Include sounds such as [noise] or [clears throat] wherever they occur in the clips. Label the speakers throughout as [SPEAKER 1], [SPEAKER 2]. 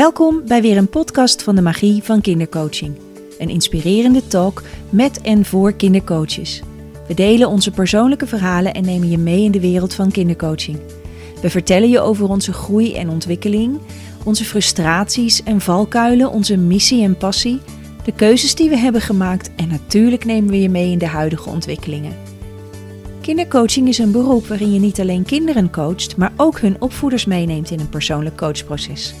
[SPEAKER 1] Welkom bij weer een podcast van de Magie van Kindercoaching. Een inspirerende talk met en voor kindercoaches. We delen onze persoonlijke verhalen en nemen je mee in de wereld van kindercoaching. We vertellen je over onze groei en ontwikkeling, onze frustraties en valkuilen, onze missie en passie, de keuzes die we hebben gemaakt en natuurlijk nemen we je mee in de huidige ontwikkelingen. Kindercoaching is een beroep waarin je niet alleen kinderen coacht, maar ook hun opvoeders meeneemt in een persoonlijk coachproces.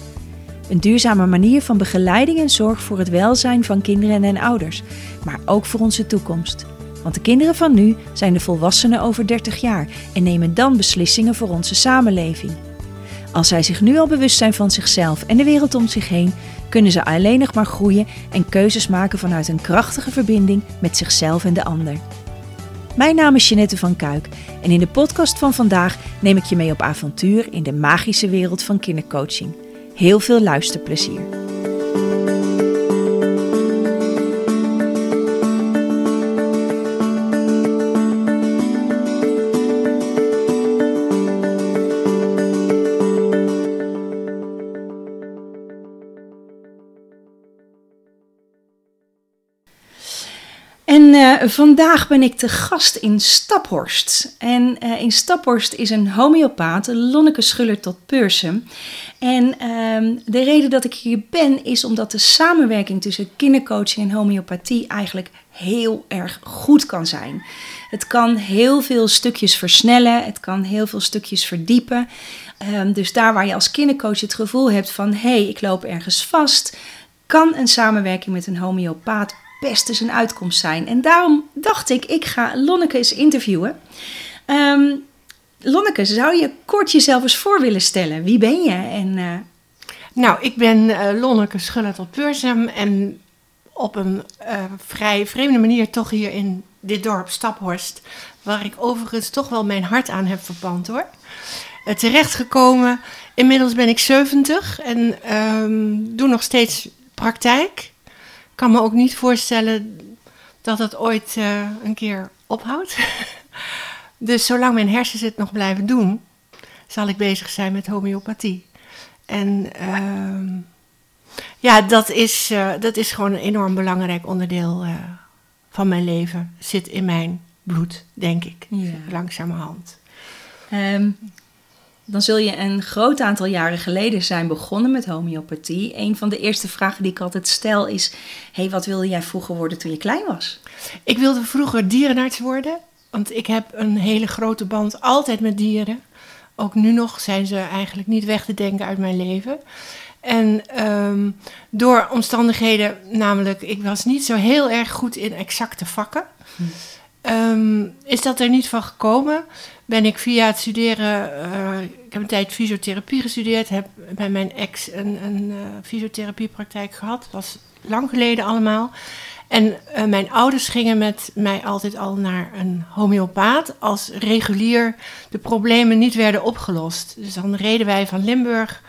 [SPEAKER 1] Een duurzame manier van begeleiding en zorg voor het welzijn van kinderen en ouders, maar ook voor onze toekomst. Want de kinderen van nu zijn de volwassenen over 30 jaar en nemen dan beslissingen voor onze samenleving. Als zij zich nu al bewust zijn van zichzelf en de wereld om zich heen, kunnen ze alleen nog maar groeien en keuzes maken vanuit een krachtige verbinding met zichzelf en de ander. Mijn naam is Jeanette van Kuik en in de podcast van vandaag neem ik je mee op avontuur in de magische wereld van kindercoaching. Heel veel luisterplezier. Vandaag ben ik te gast in Staphorst. En eh, in Staphorst is een homeopaat, Lonneke Schuller tot Peursum. En ehm, de reden dat ik hier ben is omdat de samenwerking tussen kindercoaching en homeopathie eigenlijk heel erg goed kan zijn. Het kan heel veel stukjes versnellen, het kan heel veel stukjes verdiepen. Ehm, dus daar waar je als kindercoach het gevoel hebt van hé, hey, ik loop ergens vast, kan een samenwerking met een homeopaat best eens een uitkomst zijn. En daarom dacht ik, ik ga Lonneke eens interviewen. Um, Lonneke, zou je kort jezelf eens voor willen stellen? Wie ben je? En, uh...
[SPEAKER 2] Nou, ik ben uh, Lonneke Schuller tot Peursem en op een uh, vrij vreemde manier toch hier in dit dorp Staphorst, waar ik overigens toch wel mijn hart aan heb verpand hoor. terechtgekomen, inmiddels ben ik 70 en um, doe nog steeds praktijk. Kan me ook niet voorstellen dat het ooit een keer ophoudt. [laughs] Dus zolang mijn hersens het nog blijven doen, zal ik bezig zijn met homeopathie. En uh, ja, dat is, uh, dat is gewoon een enorm belangrijk onderdeel uh, van mijn leven. Zit in mijn bloed, denk ik, ja. langzamerhand.
[SPEAKER 1] Um, dan zul je een groot aantal jaren geleden zijn begonnen met homeopathie. Een van de eerste vragen die ik altijd stel is: hey, wat wilde jij vroeger worden toen je klein was?
[SPEAKER 2] Ik wilde vroeger dierenarts worden. Want ik heb een hele grote band altijd met dieren. Ook nu nog zijn ze eigenlijk niet weg te denken uit mijn leven. En um, door omstandigheden, namelijk, ik was niet zo heel erg goed in exacte vakken. Um, is dat er niet van gekomen? Ben ik via het studeren, uh, ik heb een tijd fysiotherapie gestudeerd, heb bij mijn ex een, een uh, fysiotherapiepraktijk gehad. Dat was lang geleden allemaal. En uh, mijn ouders gingen met mij altijd al naar een homeopaat als regulier de problemen niet werden opgelost. Dus dan reden wij van Limburg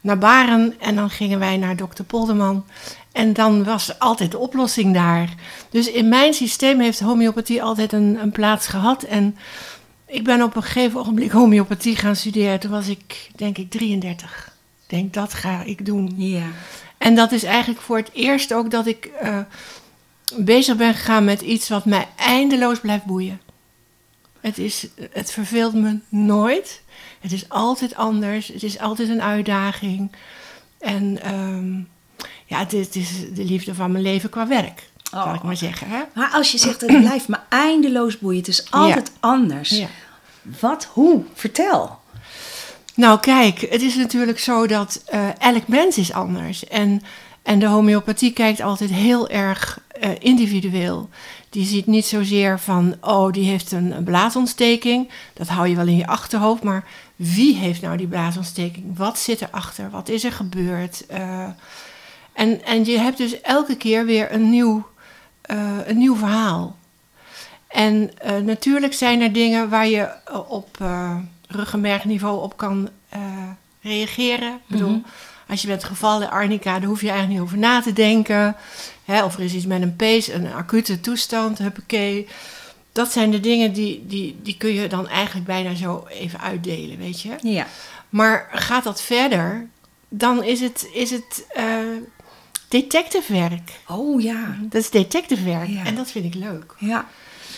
[SPEAKER 2] naar Baren en dan gingen wij naar dokter Polderman. En dan was altijd de oplossing daar. Dus in mijn systeem heeft homeopathie altijd een, een plaats gehad. En ik ben op een gegeven ogenblik homeopathie gaan studeren. Toen was ik, denk ik, 33. Ik denk, dat ga ik doen.
[SPEAKER 1] Ja.
[SPEAKER 2] En dat is eigenlijk voor het eerst ook dat ik uh, bezig ben gegaan met iets wat mij eindeloos blijft boeien. Het, is, het verveelt me nooit. Het is altijd anders. Het is altijd een uitdaging. En um, ja, dit is de liefde van mijn leven qua werk. Oh. Ik maar zeggen. Hè?
[SPEAKER 1] Maar als je zegt, het blijft me eindeloos boeien. Het is altijd ja. anders. Ja. Wat, hoe? Vertel.
[SPEAKER 2] Nou kijk, het is natuurlijk zo dat uh, elk mens is anders. En, en de homeopathie kijkt altijd heel erg uh, individueel. Die ziet niet zozeer van, oh, die heeft een, een blaasontsteking. Dat hou je wel in je achterhoofd. Maar wie heeft nou die blaasontsteking? Wat zit erachter? Wat is er gebeurd? Uh, en, en je hebt dus elke keer weer een nieuw, uh, een nieuw verhaal. En uh, natuurlijk zijn er dingen waar je op uh, ruggenmergniveau op kan reageren. Ik bedoel, -hmm. als je bent gevallen, Arnica, daar hoef je eigenlijk niet over na te denken. Hè, of er is iets met een pees, een acute toestand, huppakee. Dat zijn de dingen die, die, die kun je dan eigenlijk bijna zo even uitdelen, weet je.
[SPEAKER 1] Ja.
[SPEAKER 2] Maar gaat dat verder, dan is het, is het detective werk.
[SPEAKER 1] Oh ja.
[SPEAKER 2] Dat is detective werk.
[SPEAKER 1] Ja.
[SPEAKER 2] En dat vind ik leuk.
[SPEAKER 1] Ja.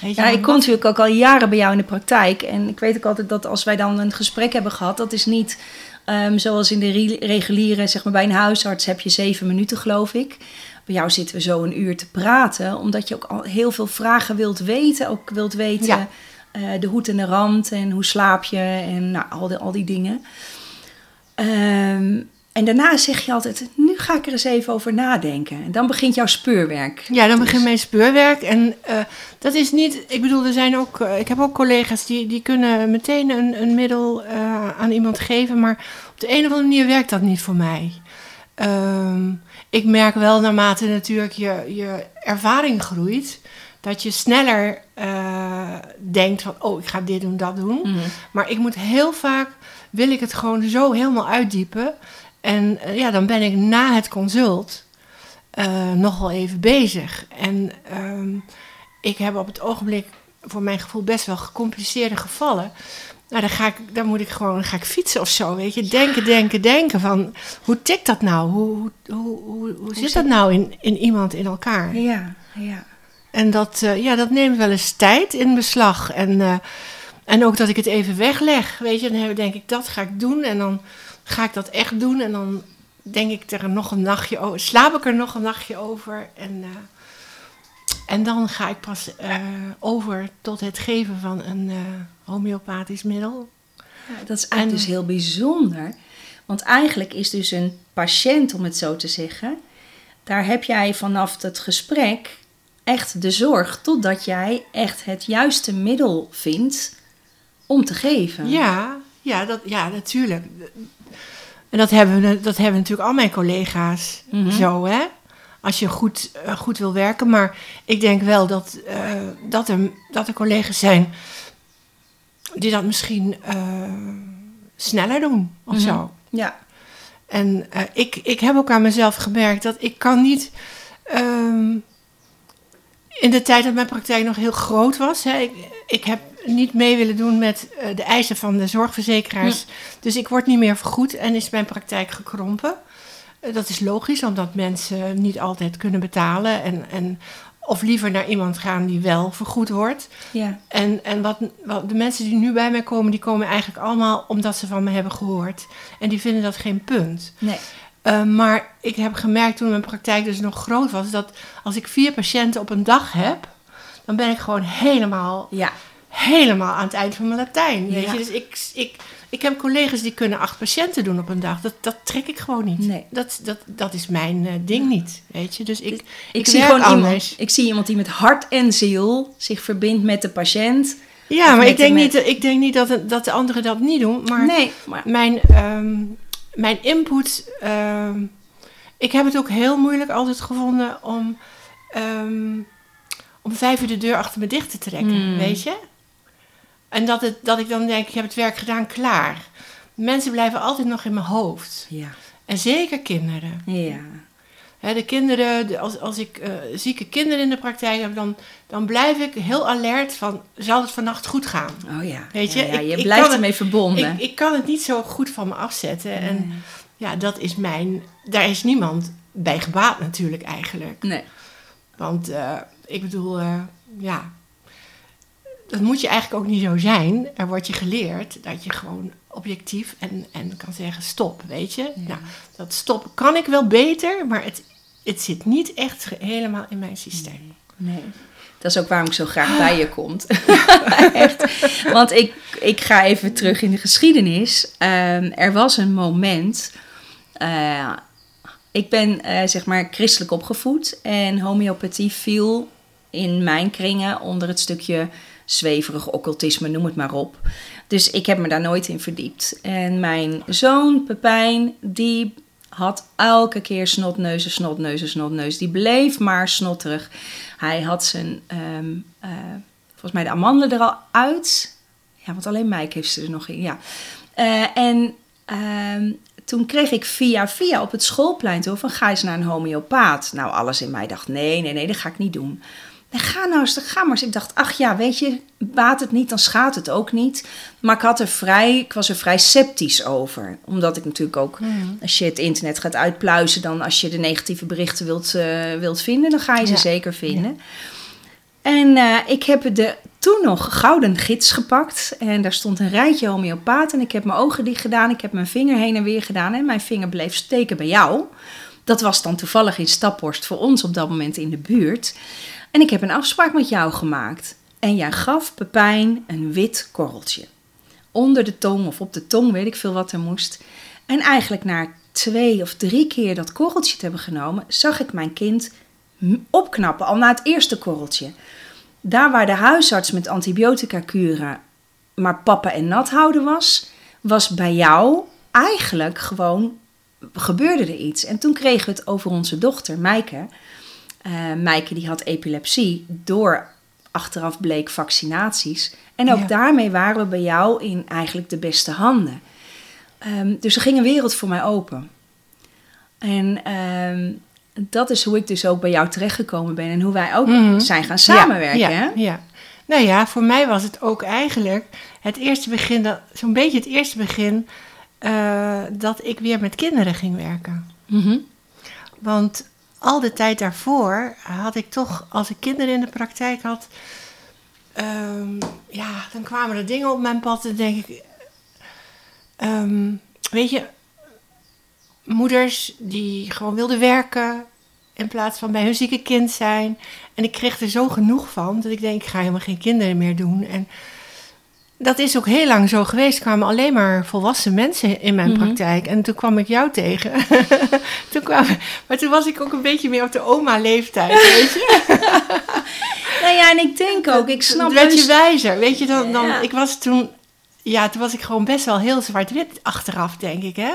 [SPEAKER 2] Weet je,
[SPEAKER 1] Ja, ik kom
[SPEAKER 2] wat-
[SPEAKER 1] natuurlijk ook al jaren bij jou in de praktijk. En ik weet ook altijd dat als wij dan een gesprek hebben gehad, dat is niet ehm, zoals in de re- reguliere, zeg maar bij een huisarts heb je zeven minuten, geloof ik. Bij jou zitten we zo een uur te praten, omdat je ook al heel veel vragen wilt weten. Ook wilt weten
[SPEAKER 2] Ja.
[SPEAKER 1] eh, de hoed en de rand en hoe slaap je en nou, al, die, al die dingen. Ehm, en daarna zeg je altijd, nu ga ik er eens even over nadenken. En dan begint jouw speurwerk.
[SPEAKER 2] Ja, dan
[SPEAKER 1] Dus-
[SPEAKER 2] begint mijn speurwerk. En eh, dat is niet. Ik bedoel, er zijn ook. eh, ik heb ook collega's die, die kunnen meteen een, een middel eh, aan iemand geven. Maar op de een of andere manier werkt dat niet voor mij. Ehm, ik merk wel naarmate natuurlijk je, je ervaring groeit. Dat je sneller denkt van, oh, ik ga dit doen, dat doen.
[SPEAKER 1] Mhm.
[SPEAKER 2] Maar ik moet heel vaak, wil ik het gewoon zo helemaal uitdiepen. En eh, ja, dan ben ik na het consult eh, nog wel even bezig. En ehm, ik heb op het ogenblik voor mijn gevoel best wel gecompliceerde gevallen. Nou, dan, ga ik, dan moet ik gewoon ga ik fietsen of zo, weet je. Denken, denken, denken van, hoe tikt dat nou? Hoe, hoe, hoe, zit dat nou in, in iemand in elkaar?
[SPEAKER 1] Ja, ja.
[SPEAKER 2] En dat, eh, ja, dat neemt wel eens tijd in beslag. En, en ook dat ik het even wegleg. Weet je, dan denk ik, dat ga ik doen. En dan ga ik dat echt doen. En dan denk ik er nog een nachtje over. Slaap ik er nog een nachtje over. En, eh, en dan ga ik pas eh, over tot het geven van een eh, homeopathisch middel.
[SPEAKER 1] Ja, dat is eigenlijk
[SPEAKER 2] En-
[SPEAKER 1] dus heel bijzonder. Want eigenlijk is dus een patiënt, om het zo te zeggen, daar heb jij vanaf het gesprek echt de zorg totdat jij echt het juiste middel vindt om te geven.
[SPEAKER 2] Ja, ja, dat, ja natuurlijk. En dat hebben, we, dat hebben natuurlijk al mijn collega's
[SPEAKER 1] Mhm.
[SPEAKER 2] zo, hè? Als je goed, eh, goed wil werken. Maar ik denk wel dat, eh, dat, er, dat er collega's zijn die dat misschien eh, sneller doen of
[SPEAKER 1] Mhm.
[SPEAKER 2] zo.
[SPEAKER 1] Ja.
[SPEAKER 2] En ik, ik heb ook aan mezelf gemerkt dat ik kan niet. ehm, in de tijd dat mijn praktijk nog heel groot was, hè, ik, ik heb niet mee willen doen met eh, de eisen van de zorgverzekeraars. Dus ik word niet meer vergoed en is mijn praktijk gekrompen. Eh, dat is logisch, omdat mensen niet altijd kunnen betalen. En, en, of liever naar iemand gaan die wel vergoed wordt.
[SPEAKER 1] Ja.
[SPEAKER 2] En, en wat, wat de mensen die nu bij mij komen, die komen eigenlijk allemaal omdat ze van me hebben gehoord. En die vinden dat geen punt.
[SPEAKER 1] Nee.
[SPEAKER 2] Uh, maar ik heb gemerkt toen mijn praktijk dus nog groot was, dat als ik vier patiënten op een dag heb, dan ben ik gewoon helemaal,
[SPEAKER 1] Ja.
[SPEAKER 2] helemaal aan het eind van mijn Latijn. Weet
[SPEAKER 1] Ja.
[SPEAKER 2] je? Dus ik, ik, ik heb collega's die kunnen acht patiënten doen op een dag. Dat, dat trek ik gewoon niet.
[SPEAKER 1] Nee.
[SPEAKER 2] Dat, dat, dat is mijn uh, ding niet. Weet je? Dus ik,
[SPEAKER 1] Ik,
[SPEAKER 2] ik
[SPEAKER 1] zie gewoon
[SPEAKER 2] anders.
[SPEAKER 1] iemand. Ik zie iemand die met hart en ziel zich verbindt met de patiënt.
[SPEAKER 2] Ja, maar ik denk
[SPEAKER 1] de-
[SPEAKER 2] niet, ik denk niet dat, dat de anderen dat niet doen. Maar
[SPEAKER 1] nee, maar
[SPEAKER 2] mijn, ehm, mijn input. ehm, ik heb het ook heel moeilijk altijd gevonden om. ehm, om vijf uur de deur achter me dicht te trekken,
[SPEAKER 1] Hmm.
[SPEAKER 2] weet je? En dat, het, dat ik dan denk, ik heb het werk gedaan, klaar. Mensen blijven altijd nog in mijn hoofd.
[SPEAKER 1] ja.
[SPEAKER 2] En zeker kinderen.
[SPEAKER 1] Ja.
[SPEAKER 2] De kinderen, de- als, als ik eh, zieke kinderen in de praktijk heb, dan, dan blijf ik heel alert van, zal het vannacht goed gaan?
[SPEAKER 1] Oh ja.
[SPEAKER 2] Weet je,
[SPEAKER 1] Ja, ja,
[SPEAKER 2] ik-
[SPEAKER 1] je
[SPEAKER 2] ik
[SPEAKER 1] blijft ermee verbonden.
[SPEAKER 2] Ik, ik kan het niet zo goed van me afzetten. En ja, dat is mijn. Daar is niemand bij gebaat natuurlijk eigenlijk.
[SPEAKER 1] Nee.
[SPEAKER 2] Want eh, ik bedoel, eh, ja. Dat moet je eigenlijk ook niet zo zijn. Er wordt je geleerd dat je gewoon objectief en, en kan zeggen stop, weet je. Nou, dat stop kan ik wel beter, maar het, het zit niet echt helemaal in mijn systeem.
[SPEAKER 1] Nee. Dat is ook waarom ik zo graag bij je kom. [laughs] Echt. Want ik, ik ga even terug in de geschiedenis. Ehm, er was een moment. eh, ik ben eh, zeg maar christelijk opgevoed. En homeopathie viel in mijn kringen onder het stukje zweverig occultisme, noem het maar op. Dus ik heb me daar nooit in verdiept. En mijn zoon Pepijn, die had elke keer snotneuzen, snotneuzen, snotneus. Die bleef maar snotterig. Hij had zijn, ehm, eh, volgens mij de amandelen er al uit. Ja, want alleen Mike heeft ze er nog in, ja. Eh, en ehm, toen kreeg ik via via op het schoolplein toe van ga eens naar een homeopaat. Nou, alles in mij dacht nee, nee, nee, dat ga ik niet doen. Nee, ga nou eens, ga maar eens. Ik dacht, ach ja, weet je, baat het niet, dan schaadt het ook niet. Maar ik, had er vrij, ik was er vrij sceptisch over. Omdat ik natuurlijk ook,
[SPEAKER 2] Hmm.
[SPEAKER 1] als je het internet gaat uitpluizen... dan als je de negatieve berichten wilt, eh, wilt vinden, dan ga je ze
[SPEAKER 2] Ja.
[SPEAKER 1] zeker vinden. En eh, ik heb de toen nog gouden gids gepakt. En daar stond een rijtje homeopaat. En ik heb mijn ogen dicht gedaan. Ik heb mijn vinger heen en weer gedaan. En mijn vinger bleef steken bij jou. Dat was dan toevallig in Staphorst voor ons op dat moment in de buurt. En ik heb een afspraak met jou gemaakt. En jij gaf Pepijn een wit korreltje. Onder de tong of op de tong, weet ik veel wat er moest. En eigenlijk na twee of drie keer dat korreltje te hebben genomen, zag ik mijn kind opknappen, al na het eerste korreltje. Daar waar de huisarts met antibiotica kuren maar pappen en nat houden was, was bij jou eigenlijk gewoon gebeurde er iets. En toen kregen we het over onze dochter, Maaike. Eh Maaike die had epilepsie door achteraf bleek vaccinaties. En ook
[SPEAKER 2] Ja.
[SPEAKER 1] daarmee waren we bij jou in eigenlijk de beste handen. Ehm, dus er ging een wereld voor mij open. En ehm, dat is hoe ik dus ook bij jou terechtgekomen ben. En hoe wij ook
[SPEAKER 2] Mhm.
[SPEAKER 1] zijn gaan samenwerken.
[SPEAKER 2] Ja, ja, ja. Nou ja, voor mij was het ook eigenlijk het eerste begin, zo'n beetje het eerste begin, eh, dat ik weer met kinderen ging werken.
[SPEAKER 1] Mhm.
[SPEAKER 2] Want al de tijd daarvoor had ik toch, als ik kinderen in de praktijk had, ehm, ja, dan kwamen er dingen op mijn pad en denk ik, ehm, weet je, moeders die gewoon wilden werken in plaats van bij hun zieke kind zijn. En ik kreeg er zo genoeg van dat ik denk, ik ga helemaal geen kinderen meer doen. En dat is ook heel lang zo geweest. Er kwamen alleen maar volwassen mensen in mijn
[SPEAKER 1] Mhm.
[SPEAKER 2] praktijk. En toen kwam ik jou tegen. [laughs] toen kwam, maar toen was ik ook een beetje meer op de oma-leeftijd, [laughs] weet je.
[SPEAKER 1] Nou ja, en ik denk ook, ik snap
[SPEAKER 2] werd je
[SPEAKER 1] heus-
[SPEAKER 2] wijzer, weet je. Dan, dan,
[SPEAKER 1] Ja.
[SPEAKER 2] Ik was toen... Ja, toen was ik gewoon best wel heel zwart-wit achteraf, denk ik, hè?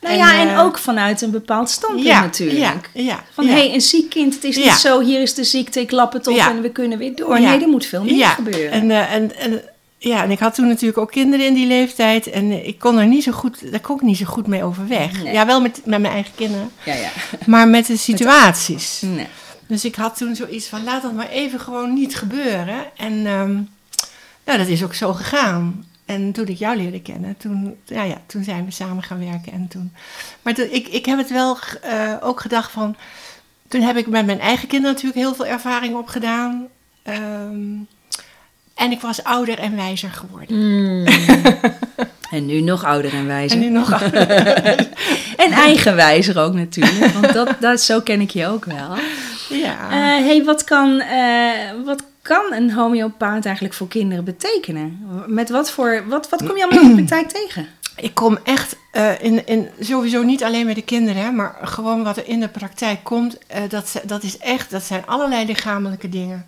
[SPEAKER 1] Nou ja, en
[SPEAKER 2] eh,
[SPEAKER 1] ook vanuit een bepaald standpunt
[SPEAKER 2] ja,
[SPEAKER 1] natuurlijk.
[SPEAKER 2] Ja, ja,
[SPEAKER 1] Van hé, hey, een ziek kind, het is niet zo, hier is de ziekte, ik lap het op en we kunnen weer door. Nee, er moet veel meer
[SPEAKER 2] ja.
[SPEAKER 1] gebeuren.
[SPEAKER 2] En, eh, en, en, ja, en ik had toen natuurlijk ook kinderen in die leeftijd. En eh, ik kon er niet zo goed, daar kon ik niet zo goed mee overweg.
[SPEAKER 1] Nee.
[SPEAKER 2] Ja, wel met, met mijn eigen kinderen,
[SPEAKER 1] Ja, ja.
[SPEAKER 2] maar met de situaties. [laughs]
[SPEAKER 1] Nee.
[SPEAKER 2] Dus ik had toen zoiets van, laat dat maar even gewoon niet gebeuren. En nou, dat is ook zo gegaan. En toen ik jou leerde kennen, toen, ja, ja, toen zijn we samen gaan werken. En toen, maar toen, ik, ik heb het wel eh, ook gedacht van... Toen heb ik met mijn eigen kinderen natuurlijk heel veel ervaring opgedaan. Ehm, en ik was ouder en wijzer geworden.
[SPEAKER 1] Mm. [laughs] en nu nog ouder en wijzer.
[SPEAKER 2] En nu nog
[SPEAKER 1] En eigenwijzer ook natuurlijk, want dat, dat, zo ken ik je ook wel.
[SPEAKER 2] ja.
[SPEAKER 1] Eh hey, wat kan, eh, wat kan een homeopaat eigenlijk voor kinderen betekenen? Met wat voor, wat, wat kom je allemaal in de praktijk tegen?
[SPEAKER 2] Ik kom echt eh, in, in, sowieso niet alleen met de kinderen, hè, maar gewoon wat er in de praktijk komt. eh, dat, dat is echt, dat zijn allerlei lichamelijke dingen.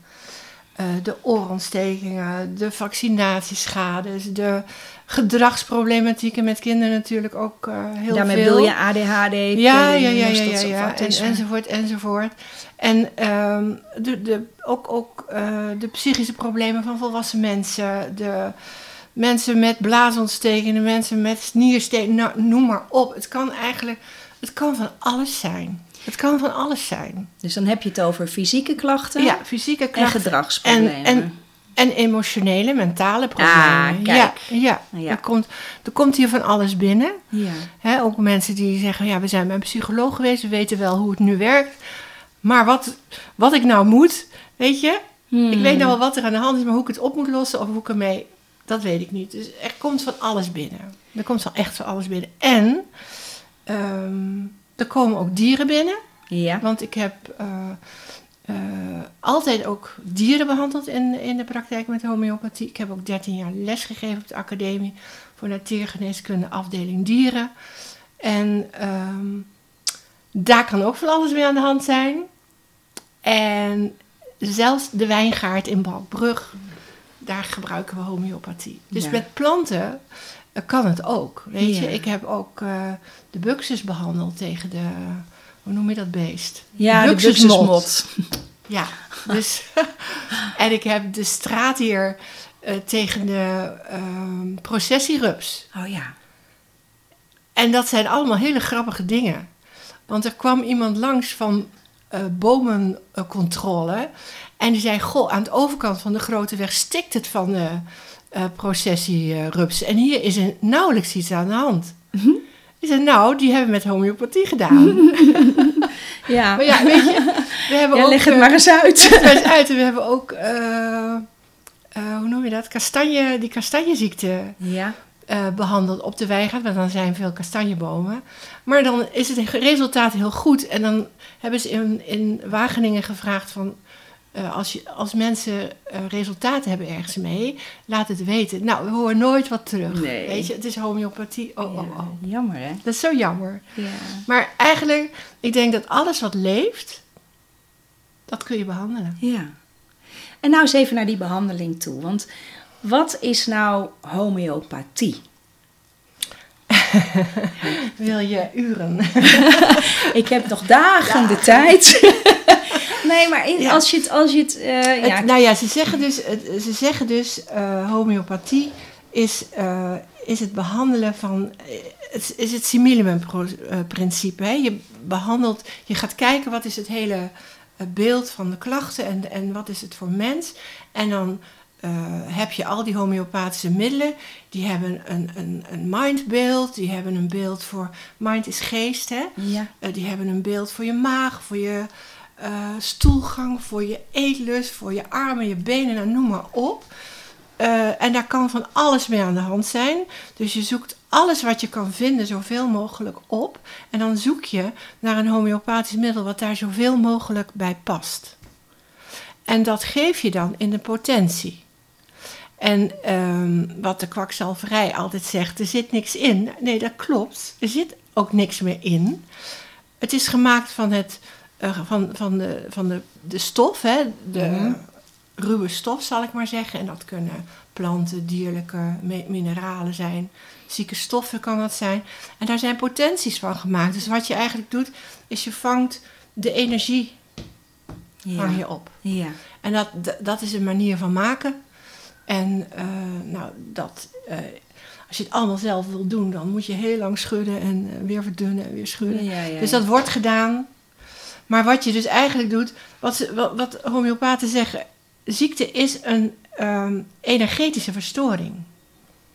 [SPEAKER 2] Eh, de oorontstekingen, de vaccinatieschades, de gedragsproblematieken met kinderen natuurlijk ook eh, heel
[SPEAKER 1] Daarmee
[SPEAKER 2] veel.
[SPEAKER 1] bedoel je ADHD,
[SPEAKER 2] ja, ja, ja, ja, ja, ja. En, enzovoort, enzovoort. En ehm, de, de, ook, ook eh, de psychische problemen van volwassen mensen, de mensen met blaasontstekingen, mensen met sniersteken, nou, noem maar op. Het kan eigenlijk, het kan van alles zijn. Het kan van alles zijn.
[SPEAKER 1] Dus dan heb je het over fysieke klachten
[SPEAKER 2] Ja, fysieke
[SPEAKER 1] en
[SPEAKER 2] krachten
[SPEAKER 1] gedragsproblemen.
[SPEAKER 2] en, en, en emotionele, mentale problemen.
[SPEAKER 1] Ah, kijk.
[SPEAKER 2] Ja, ja.
[SPEAKER 1] Ja.
[SPEAKER 2] Er, komt, er komt hier van alles binnen.
[SPEAKER 1] ja.
[SPEAKER 2] Ook mensen die zeggen, ja, we zijn bij een psycholoog geweest, we weten wel hoe het nu werkt. Maar wat, wat ik nou moet, weet je,
[SPEAKER 1] Hmm.
[SPEAKER 2] ik weet nou wel wat er aan de hand is, maar hoe ik het op moet lossen of hoe ik ermee, dat weet ik niet. Dus er komt van alles binnen. Er komt van echt van alles binnen. En ehm, er komen ook dieren binnen,
[SPEAKER 1] Ja.
[SPEAKER 2] want ik heb eh, eh, altijd ook dieren behandeld in, in de praktijk met homeopathie. Ik heb ook 13 jaar lesgegeven op de academie voor natuurgeneeskunde afdeling dieren. En ehm, daar kan ook van alles mee aan de hand zijn. En zelfs de wijngaard in Balkbrug, daar gebruiken we homeopathie. Dus
[SPEAKER 1] Ja.
[SPEAKER 2] met planten kan het ook. Weet je, ik heb ook eh, de buxus behandeld tegen de, hoe noem je dat beest?
[SPEAKER 1] Ja, de
[SPEAKER 2] Buxusmot. Ja, dus. [laughs] en ik heb de straat hier eh, tegen de ehm processierups.
[SPEAKER 1] Oh ja.
[SPEAKER 2] En dat zijn allemaal hele grappige dingen. Want er kwam iemand langs van eh, bomencontrole. En die zei, goh, aan de overkant van de grote weg stikt het van de uh, processierupsen. En hier is er nauwelijks iets aan de hand.
[SPEAKER 1] Mhm.
[SPEAKER 2] Ik zei, nou, die hebben we met homeopathie gedaan. [laughs]
[SPEAKER 1] Ja,
[SPEAKER 2] maar ja, weet je, we hebben
[SPEAKER 1] Ja,
[SPEAKER 2] ook...
[SPEAKER 1] leg het
[SPEAKER 2] eh,
[SPEAKER 1] maar eens uit.
[SPEAKER 2] het maar eens uit. En we hebben ook, eh, eh, hoe noem je dat? Kastanje, die kastanjeziekte
[SPEAKER 1] Ja,
[SPEAKER 2] eh, behandeld op de weigaard. Want dan zijn veel kastanjebomen. Maar dan is het resultaat heel goed. En dan hebben ze in, in Wageningen gevraagd van... eh, als, je, als mensen eh, resultaten hebben ergens mee, laat het weten. Nou, we horen nooit wat terug.
[SPEAKER 1] Nee.
[SPEAKER 2] Weet je, het is homeopathie. Oh, oh, oh.
[SPEAKER 1] Ja, jammer hè?
[SPEAKER 2] Dat is zo jammer.
[SPEAKER 1] Ja.
[SPEAKER 2] Maar eigenlijk, ik denk dat alles wat leeft, dat kun je behandelen.
[SPEAKER 1] ja. En nou eens even naar die behandeling toe. Want wat is nou homeopathie? [laughs]
[SPEAKER 2] Wil je uren? [laughs]
[SPEAKER 1] Ik heb nog dagen de tijd. [laughs] nee, maar in-
[SPEAKER 2] Ja.
[SPEAKER 1] als je het... Als je het
[SPEAKER 2] Het-
[SPEAKER 1] ja,
[SPEAKER 2] nou ja, ze zeggen dus, het- ze zeggen dus eh, homeopathie is, eh, is het behandelen van, het is het simillimum-principe. Je behandelt, je gaat kijken wat is het hele beeld van de klachten en, en wat is het voor mens. En dan heb je al die homeopathische middelen, die hebben een, een, een mindbeeld, die hebben een beeld voor, mind is geest hè.
[SPEAKER 1] ja.
[SPEAKER 2] Die hebben een beeld voor je maag, voor je eh, stoelgang, voor je eetlust, voor je armen, je benen, nou, noem maar op. Eh, en daar kan van alles mee aan de hand zijn. Dus je zoekt alles wat je kan vinden zoveel mogelijk op. En dan zoek je naar een homeopathisch middel wat daar zoveel mogelijk bij past. En dat geef je dan in de potentie. En ehm, wat de kwakzalverij altijd zegt, er zit niks in. Nee, dat klopt. Er zit ook niks meer in. Het is gemaakt van, het, van, van, de, van de, de stof, hè? de
[SPEAKER 1] Mhm.
[SPEAKER 2] ruwe stof zal ik maar zeggen. En dat kunnen planten, dierlijke mi- mineralen zijn. Zieke stoffen kan dat zijn. En daar zijn potenties van gemaakt. Dus wat je eigenlijk doet, is je vangt de energie
[SPEAKER 1] Ja.
[SPEAKER 2] je op.
[SPEAKER 1] ja.
[SPEAKER 2] En dat, dat is een manier van maken. En eh, nou, dat, eh, als je het allemaal zelf wil doen, dan moet je heel lang schudden en eh, weer verdunnen en weer schudden.
[SPEAKER 1] Ja, ja,
[SPEAKER 2] Dus dat wordt gedaan. Maar wat je dus eigenlijk doet, wat, ze, wat, wat homeopaten zeggen, ziekte is een ehm, energetische verstoring.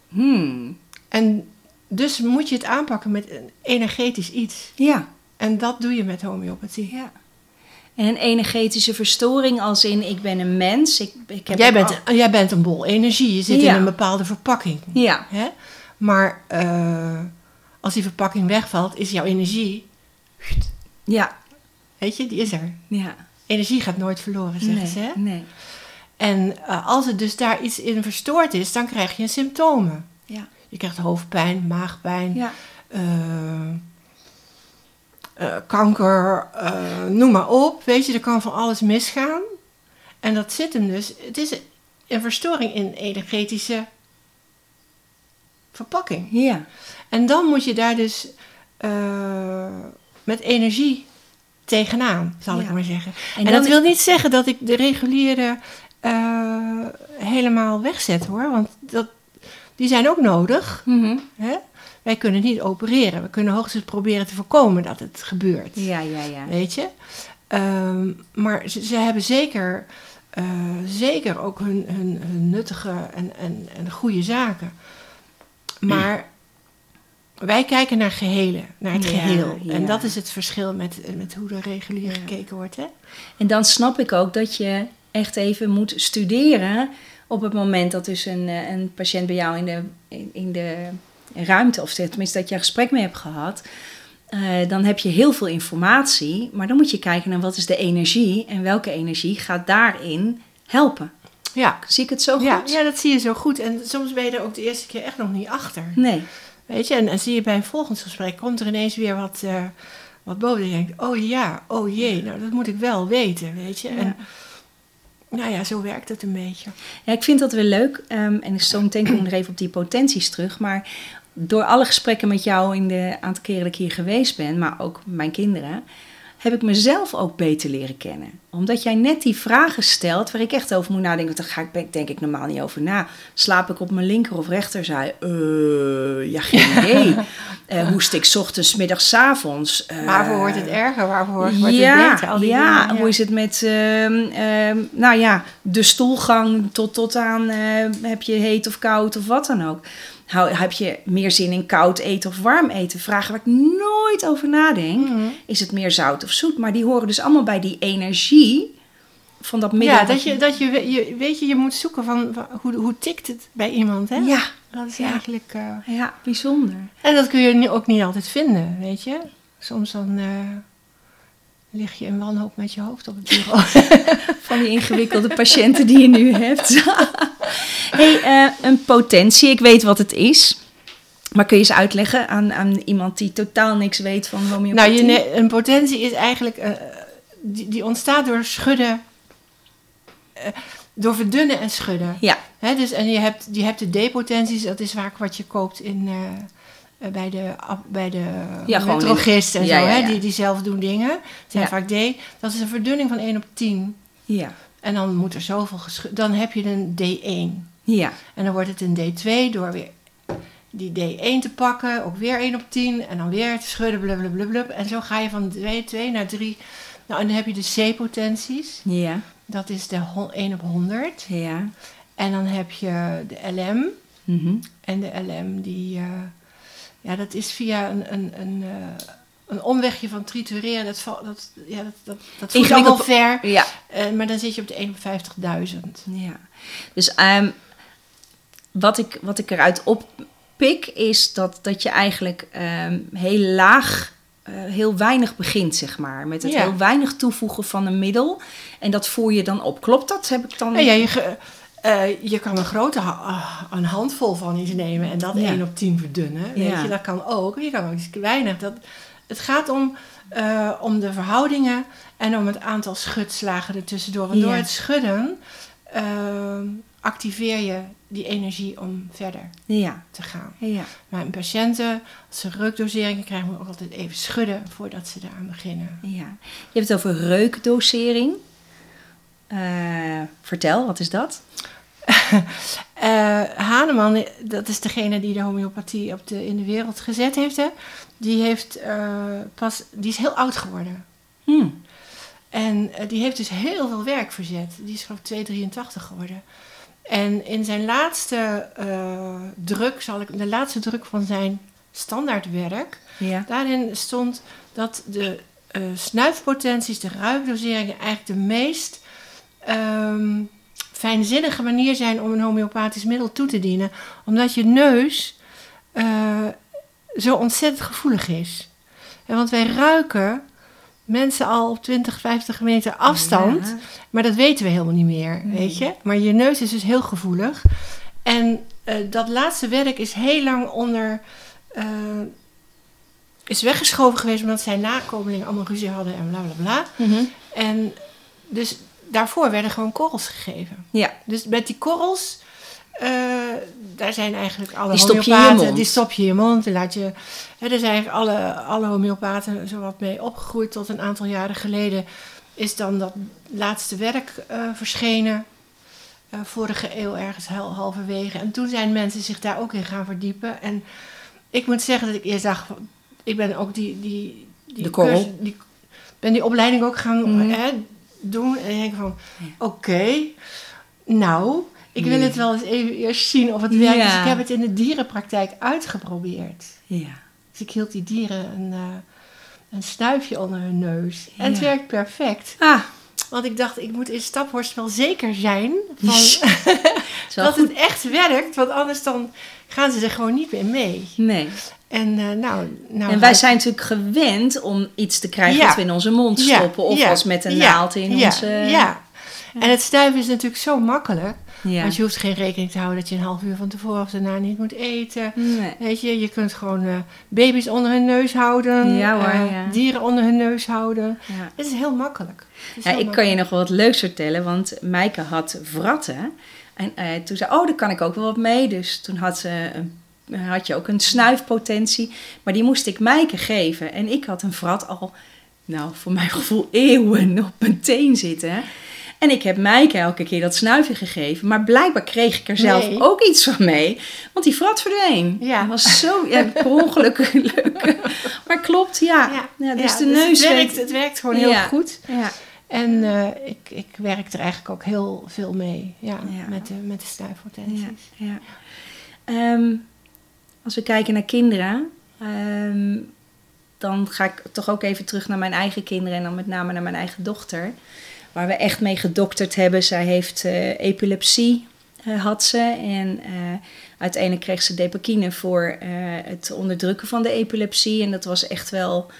[SPEAKER 1] Hmm.
[SPEAKER 2] En dus moet je het aanpakken met een energetisch iets.
[SPEAKER 1] Ja.
[SPEAKER 2] En dat doe je met homeopathie.
[SPEAKER 1] ja. En een energetische verstoring als in ik ben een mens. Ik, ik heb
[SPEAKER 2] Jij bent,
[SPEAKER 1] al-
[SPEAKER 2] jij bent een bol energie, je zit
[SPEAKER 1] Ja.
[SPEAKER 2] in een bepaalde verpakking.
[SPEAKER 1] Ja.
[SPEAKER 2] Hè? Maar eh, als die verpakking wegvalt, is jouw energie,
[SPEAKER 1] Ja.
[SPEAKER 2] Weet je, die is er.
[SPEAKER 1] Ja.
[SPEAKER 2] Energie gaat nooit verloren, zeggen
[SPEAKER 1] Nee.
[SPEAKER 2] ze. Hè?
[SPEAKER 1] Nee.
[SPEAKER 2] En eh, als het dus daar iets in verstoord is, dan krijg je symptomen.
[SPEAKER 1] Ja.
[SPEAKER 2] Je krijgt hoofdpijn, maagpijn,
[SPEAKER 1] Ja.
[SPEAKER 2] eh, eh, kanker, noem maar op. Weet je, er kan van alles misgaan. En dat zit hem dus. Het is een verstoring in energetische verpakking.
[SPEAKER 1] Ja.
[SPEAKER 2] En dan moet je daar dus met energie tegenaan, zal ik maar zeggen.
[SPEAKER 1] En
[SPEAKER 2] dat wil niet zeggen dat ik de reguliere eh, helemaal wegzet hoor. Want dat, die zijn ook nodig.
[SPEAKER 1] Mhm.
[SPEAKER 2] Hè? Wij kunnen niet opereren. We kunnen hoogstens proberen te voorkomen dat het gebeurt.
[SPEAKER 1] Ja, ja, ja.
[SPEAKER 2] Weet je? Ehm, maar ze, ze hebben zeker, eh, zeker ook hun, hun, hun nuttige en, en, en goede zaken. Maar wij kijken naar gehelen, naar het
[SPEAKER 1] Ja,
[SPEAKER 2] geheel.
[SPEAKER 1] ja.
[SPEAKER 2] En dat is het verschil met, met hoe er regulier
[SPEAKER 1] Ja.
[SPEAKER 2] gekeken wordt. Hè?
[SPEAKER 1] En dan snap ik ook dat je echt even moet studeren op het moment dat dus een, eh, een patiënt bij jou in de, in, in de ruimte, of tenminste dat je een gesprek mee hebt gehad. eh, dan heb je heel veel informatie, maar dan moet je kijken naar wat is de energie en welke energie gaat daarin helpen.
[SPEAKER 2] Ja.
[SPEAKER 1] Zie ik het zo goed?
[SPEAKER 2] Ja, ja, dat zie je zo goed. En soms ben je er ook de eerste keer echt nog niet achter.
[SPEAKER 1] Nee.
[SPEAKER 2] Weet je, en dan zie je bij een volgend gesprek, komt er ineens weer wat, eh, wat boven. Je denkt, oh ja, oh jee, nou dat moet ik wel weten, weet je. En nou ja, zo werkt het een beetje.
[SPEAKER 1] Ja, ik vind dat weer leuk. ehm, en zo meteen kom ik nog even op die potenties terug. Maar door alle gesprekken met jou in de aantal keren dat ik hier geweest ben, maar ook mijn kinderen, heb ik mezelf ook beter leren kennen. Omdat jij net die vragen stelt waar ik echt over moet nadenken. Want daar ga ik, denk ik normaal niet over na. Slaap ik op mijn linker of rechterzij? Uh, ja, geen [laughs] idee. uh, hoest ik ochtends, middags, avonds?
[SPEAKER 2] Uh, waarvoor wordt het erger? Waarvoor wordt ja, het beter? Al die
[SPEAKER 1] ja, dingen, ja, hoe is het met, uh, nou ja, de stoelgang tot, tot aan heb je heet of koud of wat dan ook. Heb je meer zin in koud eten of warm eten? Vragen waar ik nooit over nadenk. Mhm. Is het meer zout of zoet? Maar die horen dus allemaal bij die energie van dat middel.
[SPEAKER 2] Ja, dat je, dat je, je weet je, je moet zoeken van, hoe, hoe tikt het bij iemand, hè?
[SPEAKER 1] Ja.
[SPEAKER 2] Dat is eigenlijk...
[SPEAKER 1] Uh, ja, bijzonder.
[SPEAKER 2] En dat kun je ook niet altijd vinden, weet je? Soms dan... Uh, lig je in wanhoop met je hoofd op het bureau. [laughs]
[SPEAKER 1] Van die ingewikkelde patiënten die je nu hebt. [laughs] hey, uh, een potentie, ik weet wat het is. Maar kun je eens uitleggen aan, aan iemand die totaal niks weet van homeopathie?
[SPEAKER 2] Nou, je, een potentie is eigenlijk... Uh, die, die, ontstaat door schudden... Uh, door verdunnen en schudden.
[SPEAKER 1] Ja.
[SPEAKER 2] Dus, en je hebt, je hebt de depotenties, dat is vaak wat je koopt in eh, bij de, bij de
[SPEAKER 1] ja,
[SPEAKER 2] metrogist en zo, Hè, die, die zelf doen dingen. zijn vaak D. Dat is een verdunning van 1 op 10.
[SPEAKER 1] Ja.
[SPEAKER 2] En dan moet er zoveel geschud. Dan heb je een D1.
[SPEAKER 1] Ja.
[SPEAKER 2] En dan wordt het een D2 door weer die D1 te pakken, ook weer 1 op 10. En dan weer te schudden, blablabla. En zo ga je van 2, 2 naar 3. Nou, en dan heb je de C-potenties.
[SPEAKER 1] Ja.
[SPEAKER 2] Dat is de 1 op 100.
[SPEAKER 1] Ja.
[SPEAKER 2] En dan heb je de LM.
[SPEAKER 1] Mm -hmm.
[SPEAKER 2] En de LM die... Uh, ja, dat is via een, een, een, uh, een omwegje van tritureren. Dat, dat, ja, dat, dat, dat voelt allemaal ver.
[SPEAKER 1] Ja.
[SPEAKER 2] Uh, maar dan zit je op de 51.000.
[SPEAKER 1] Ja. Dus um, wat, ik, wat ik eruit oppik is dat, dat je eigenlijk um, heel laag... Uh, heel weinig begint, zeg maar. Met het ja. heel weinig toevoegen van een middel. En dat voer je dan op. Klopt dat? Heb ik dan...
[SPEAKER 2] Ja, ja je, uh, je kan een grote ha een handvol van iets nemen en dat ja. 1 op 10 verdunnen. Weet ja. je, dat kan ook. Je kan ook iets weinig. Dat, het gaat om, uh, om de verhoudingen en om het aantal schudslagen ertussendoor. Want door het schudden uh, activeer je die energie om verder
[SPEAKER 1] ja.
[SPEAKER 2] te gaan.
[SPEAKER 1] Ja.
[SPEAKER 2] Maar in patiënten, als ze reukdoseringen krijgen, moet ook altijd even schudden voordat ze eraan beginnen.
[SPEAKER 1] Ja. Je hebt het over reukdosering. Uh, vertel, wat is dat? [laughs]
[SPEAKER 2] uh, Haneman, dat is degene die de homeopathie op de, in de wereld gezet heeft. Hè? Die, heeft uh, pas, die is heel oud geworden.
[SPEAKER 1] Hmm.
[SPEAKER 2] En uh, die heeft dus heel veel werk verzet. Die is geloof ik 283 geworden. En in zijn laatste druk, zal ik, de laatste druk van zijn standaardwerk,
[SPEAKER 1] ja.
[SPEAKER 2] daarin stond dat de snuifpotenties, de ruikdoseringen, eigenlijk de meest um, fijnzinnige manier zijn om een homeopathisch middel toe te dienen. Omdat je neus uh, zo ontzettend gevoelig is. En want wij ruiken mensen al op 20, 50 meter afstand. Ja. Maar dat weten we helemaal niet meer, nee. weet je. Maar je neus is dus heel gevoelig. En uh, dat laatste werk is heel lang onder... Uh, is weggeschoven geweest omdat zijn nakomelingen allemaal ruzie hadden en bla bla bla.
[SPEAKER 1] Mm -hmm.
[SPEAKER 2] En dus daarvoor werden gewoon korrels gegeven.
[SPEAKER 1] Ja.
[SPEAKER 2] Dus met die korrels, uh, daar zijn eigenlijk alle
[SPEAKER 1] die stop je in je mond.
[SPEAKER 2] Die stop je in je mond. En laat je, hè, er zijn eigenlijk alle, alle homeopaten zo wat mee opgegroeid tot een aantal jaren geleden. Is dan dat laatste werk uh, verschenen. Uh, vorige eeuw ergens hal, halverwege. En toen zijn mensen zich daar ook in gaan verdiepen. En ik moet zeggen dat ik eerst dacht, ik ben ook die... die, die
[SPEAKER 1] de korrel.
[SPEAKER 2] Cursus, die, ben die opleiding ook gaan... Mm. Hè, doen. En denk van, oké, okay, nou, ik wil het wel eens even eerst zien of het werkt. Dus ik heb het in de dierenpraktijk uitgeprobeerd.
[SPEAKER 1] Ja.
[SPEAKER 2] Dus ik hield die dieren een, uh, een snuifje onder hun neus. En het werkt perfect.
[SPEAKER 1] Ah.
[SPEAKER 2] Want ik dacht, ik moet in Staphorst wel zeker zijn van [laughs] [laughs] dat het echt werkt. Want anders dan gaan ze er gewoon niet meer mee.
[SPEAKER 1] Nee.
[SPEAKER 2] En, uh, nou, nou,
[SPEAKER 1] en wij zijn natuurlijk gewend om iets te krijgen ja. wat we in onze mond stoppen. Ja. Of ja. als met een naald in onze...
[SPEAKER 2] Ja. en het stuiven is natuurlijk zo makkelijk. Want je hoeft geen rekening te houden dat je een half uur van tevoren of daarna niet moet eten.
[SPEAKER 1] Nee.
[SPEAKER 2] Weet je, je kunt gewoon uh, baby's onder hun neus houden.
[SPEAKER 1] Ja, hoor,
[SPEAKER 2] uh, dieren onder hun neus houden. Het is heel makkelijk.
[SPEAKER 1] Is
[SPEAKER 2] heel
[SPEAKER 1] ik makkelijk. kan je nog wel wat leuks vertellen. Want Maaike had vratten. En toen zei, oh, daar kan ik ook wel wat mee. Dus toen had ze had je ook een snuifpotentie. Maar die moest ik Mijke geven. En ik had een vrat al nou, voor mijn gevoel eeuwen op mijn teen zitten. En ik heb Mijke elke keer dat snuifje gegeven. Maar blijkbaar kreeg ik er zelf
[SPEAKER 2] Nee.
[SPEAKER 1] ook iets van mee. Want die frat verdween.
[SPEAKER 2] Ja.
[SPEAKER 1] Dat was zo, ja, per ongeluk leuk. [laughs] Maar klopt, ja. ja. dus
[SPEAKER 2] ja,
[SPEAKER 1] de neus
[SPEAKER 2] het, werkt, het werkt gewoon heel goed.
[SPEAKER 1] Ja.
[SPEAKER 2] En eh, ik, ik werk er eigenlijk ook heel veel mee. Ja,
[SPEAKER 1] Ja.
[SPEAKER 2] Met, de, met de snuifhortensies.
[SPEAKER 1] Ja, ja. Ehm, als we kijken naar kinderen, ehm, dan ga ik toch ook even terug naar mijn eigen kinderen en dan met name naar mijn eigen dochter. Waar we echt mee gedokterd hebben. Zij heeft eh, epilepsie, eh, had ze. En uiteindelijk kreeg ze depakine voor het onderdrukken van de epilepsie. En dat was echt wel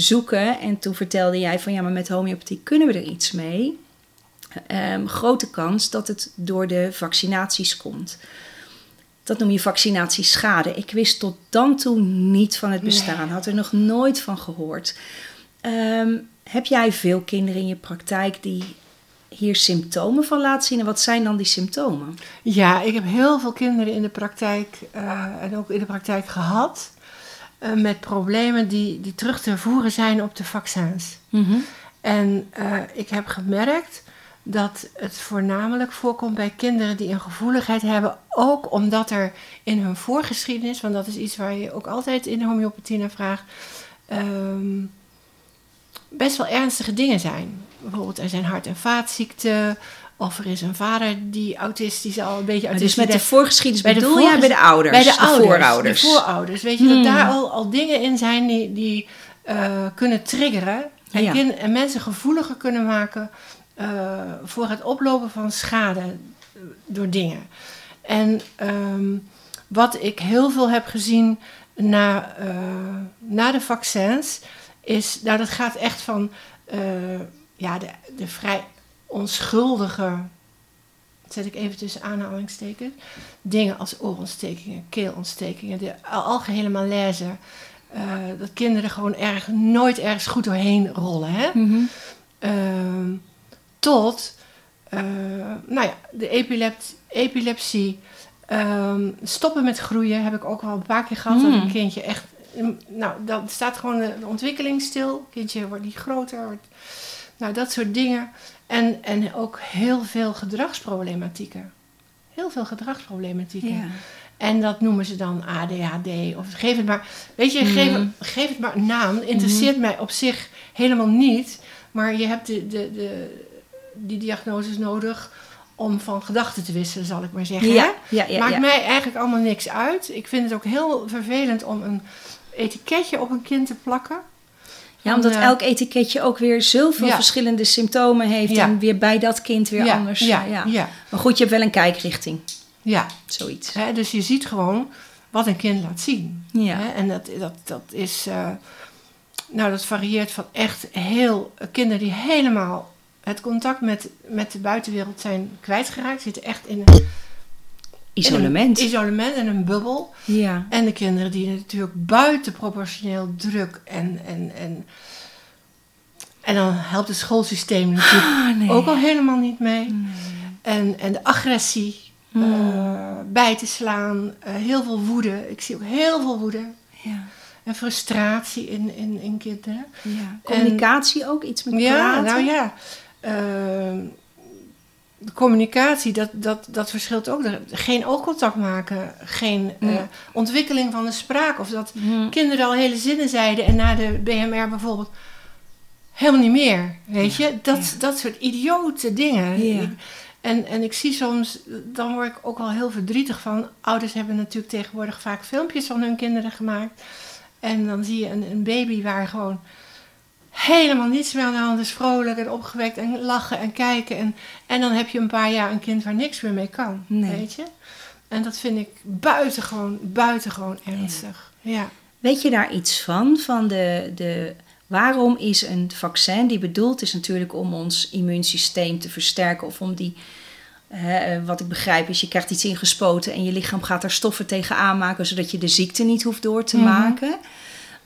[SPEAKER 1] zoeken. En toen vertelde jij van ja, maar met homeopathie kunnen we er iets mee. Ehm, grote kans dat het door de vaccinaties komt. Dat noem je vaccinatieschade. Ik wist tot dan toe niet van het bestaan, had er nog nooit van gehoord. Ehm, heb jij veel kinderen in je praktijk die hier symptomen van laten zien? En wat zijn dan die symptomen?
[SPEAKER 2] Ja, ik heb heel veel kinderen in de praktijk eh, en ook in de praktijk gehad. Eh, met problemen die, die terug te voeren zijn op de vaccins. En eh, ik heb gemerkt dat het voornamelijk voorkomt bij kinderen die een gevoeligheid hebben. Ook omdat er in hun voorgeschiedenis, want dat is iets waar je ook altijd in de homeopathie naar vraagt, ehm, best wel ernstige dingen zijn. Bijvoorbeeld er zijn hart- en vaatziekten. Of er is een vader die autistisch al een beetje
[SPEAKER 1] Dus
[SPEAKER 2] autistisch
[SPEAKER 1] met de
[SPEAKER 2] is.
[SPEAKER 1] voorgeschiedenis
[SPEAKER 2] Bij de
[SPEAKER 1] bedoel bij de ouders?
[SPEAKER 2] Bij de, ouders,
[SPEAKER 1] voorouders.
[SPEAKER 2] De voorouders. Weet je,
[SPEAKER 1] Hmm.
[SPEAKER 2] dat daar al, al dingen in zijn die, die eh, kunnen triggeren. En,
[SPEAKER 1] Ja.
[SPEAKER 2] kin- en mensen gevoeliger kunnen maken eh, voor het oplopen van schade eh, door dingen. En ehm, wat ik heel veel heb gezien na, na de vaccins, is, nou dat gaat echt van ja, de, de vrij onschuldige, zet ik even tussen aanhalingstekens, dingen als oorontstekingen, keelontstekingen, de al- algehele malaise. eh, dat kinderen gewoon erg, nooit ergens goed doorheen rollen. Hè?
[SPEAKER 1] Mhm.
[SPEAKER 2] Ehm, tot eh, nou ja, de epilept, epilepsie. ehm, stoppen met groeien heb ik ook al een paar keer gehad. Dat
[SPEAKER 1] Hmm.
[SPEAKER 2] een kindje echt. Nou, dan staat gewoon de, de ontwikkeling stil. Het kindje wordt niet groter. Wordt, nou, dat soort dingen. En, en ook heel veel gedragsproblematieken. Heel veel gedragsproblematieken.
[SPEAKER 1] Ja.
[SPEAKER 2] En dat noemen ze dan ADHD. Of geef het maar. Weet je, geef,
[SPEAKER 1] Mhm.
[SPEAKER 2] geef het maar een naam. Interesseert mij op zich helemaal niet. Maar je hebt de, de, de, die diagnoses nodig om van gedachten te wisselen, zal ik maar zeggen.
[SPEAKER 1] Ja, ja, ja,
[SPEAKER 2] Maakt
[SPEAKER 1] ja.
[SPEAKER 2] mij eigenlijk allemaal niks uit. Ik vind het ook heel vervelend om een etiketje op een kind te plakken.
[SPEAKER 1] Ja, omdat elk etiketje ook weer zoveel
[SPEAKER 2] Ja.
[SPEAKER 1] verschillende symptomen heeft.
[SPEAKER 2] Ja.
[SPEAKER 1] En weer bij dat kind weer
[SPEAKER 2] ja,
[SPEAKER 1] anders.
[SPEAKER 2] Ja,
[SPEAKER 1] ja. Maar goed, je hebt wel een kijkrichting.
[SPEAKER 2] ja.
[SPEAKER 1] Zoiets.
[SPEAKER 2] Hè, dus je ziet gewoon wat een kind laat zien.
[SPEAKER 1] Ja.
[SPEAKER 2] En dat, dat, dat is. eh, nou, dat varieert van echt heel. kinderen die helemaal het contact met, met de buitenwereld zijn kwijtgeraakt. Zitten echt in een
[SPEAKER 1] Isolement.
[SPEAKER 2] isolement en een bubbel.
[SPEAKER 1] Ja.
[SPEAKER 2] En de kinderen die natuurlijk buitenproportioneel druk en. en, en en dan helpt het schoolsysteem natuurlijk
[SPEAKER 1] Ah, nee.
[SPEAKER 2] ook al helemaal niet mee. En, en de agressie,
[SPEAKER 1] Hmm.
[SPEAKER 2] eh, bij te slaan, eh, heel veel woede. Ik zie ook heel veel woede
[SPEAKER 1] Ja.
[SPEAKER 2] en frustratie in, in, in kinderen.
[SPEAKER 1] ja. Communicatie ook, iets met
[SPEAKER 2] Ja,
[SPEAKER 1] praten.
[SPEAKER 2] nou ja. ehm, de communicatie, dat, dat, dat verschilt ook. Geen oogcontact maken, geen eh, ontwikkeling van de spraak. Of dat kinderen al hele zinnen zeiden en na de BMR bijvoorbeeld helemaal niet meer. Weet je, dat, dat soort idiote dingen. En, en ik zie soms, dan word ik ook wel heel verdrietig van. Ouders hebben natuurlijk tegenwoordig vaak filmpjes van hun kinderen gemaakt. En dan zie je een, een baby waar gewoon helemaal niets meer aan de hand is. Vrolijk en opgewekt en lachen en kijken. En, en dan heb je een paar jaar een kind waar niks meer mee kan.
[SPEAKER 1] Nee.
[SPEAKER 2] Weet je? En dat vind ik buitengewoon, buitengewoon ernstig. Ja.
[SPEAKER 1] Weet je daar iets van? Van de, de, waarom is een vaccin die bedoeld is natuurlijk om ons immuunsysteem te versterken of om die, eh, wat ik begrijp is, je krijgt iets ingespoten en je lichaam gaat er stoffen tegen aanmaken zodat je de ziekte niet hoeft door te
[SPEAKER 2] Mhm.
[SPEAKER 1] maken.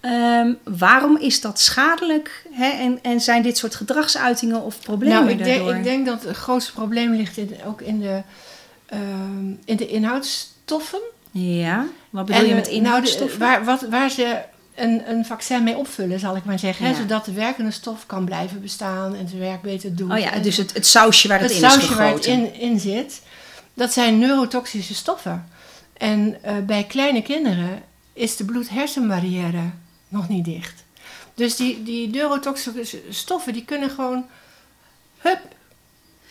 [SPEAKER 1] Ehm, waarom is dat schadelijk? Hè? En, en zijn dit soort gedragsuitingen of problemen
[SPEAKER 2] Nou, ik denk,
[SPEAKER 1] daardoor?
[SPEAKER 2] ik denk dat het grootste probleem ligt in, ook in de, ehm, in de inhoudsstoffen.
[SPEAKER 1] Ja, wat bedoel je met
[SPEAKER 2] eh, nou, de-
[SPEAKER 1] inhoudstoffen?
[SPEAKER 2] waar, wat, waar ze een, een vaccin mee opvullen, zal ik maar zeggen. Hè? Zodat de werkende stof kan blijven bestaan en zijn werk beter doet.
[SPEAKER 1] Oh ja, dus het, het sausje waar het,
[SPEAKER 2] het
[SPEAKER 1] in is
[SPEAKER 2] sausje waar het in zit, dat zijn neurotoxische stoffen. En eh, bij kleine kinderen is de bloed-hersenbarrière nog niet dicht. Dus die, die neurotoxische stoffen, die kunnen gewoon, hup,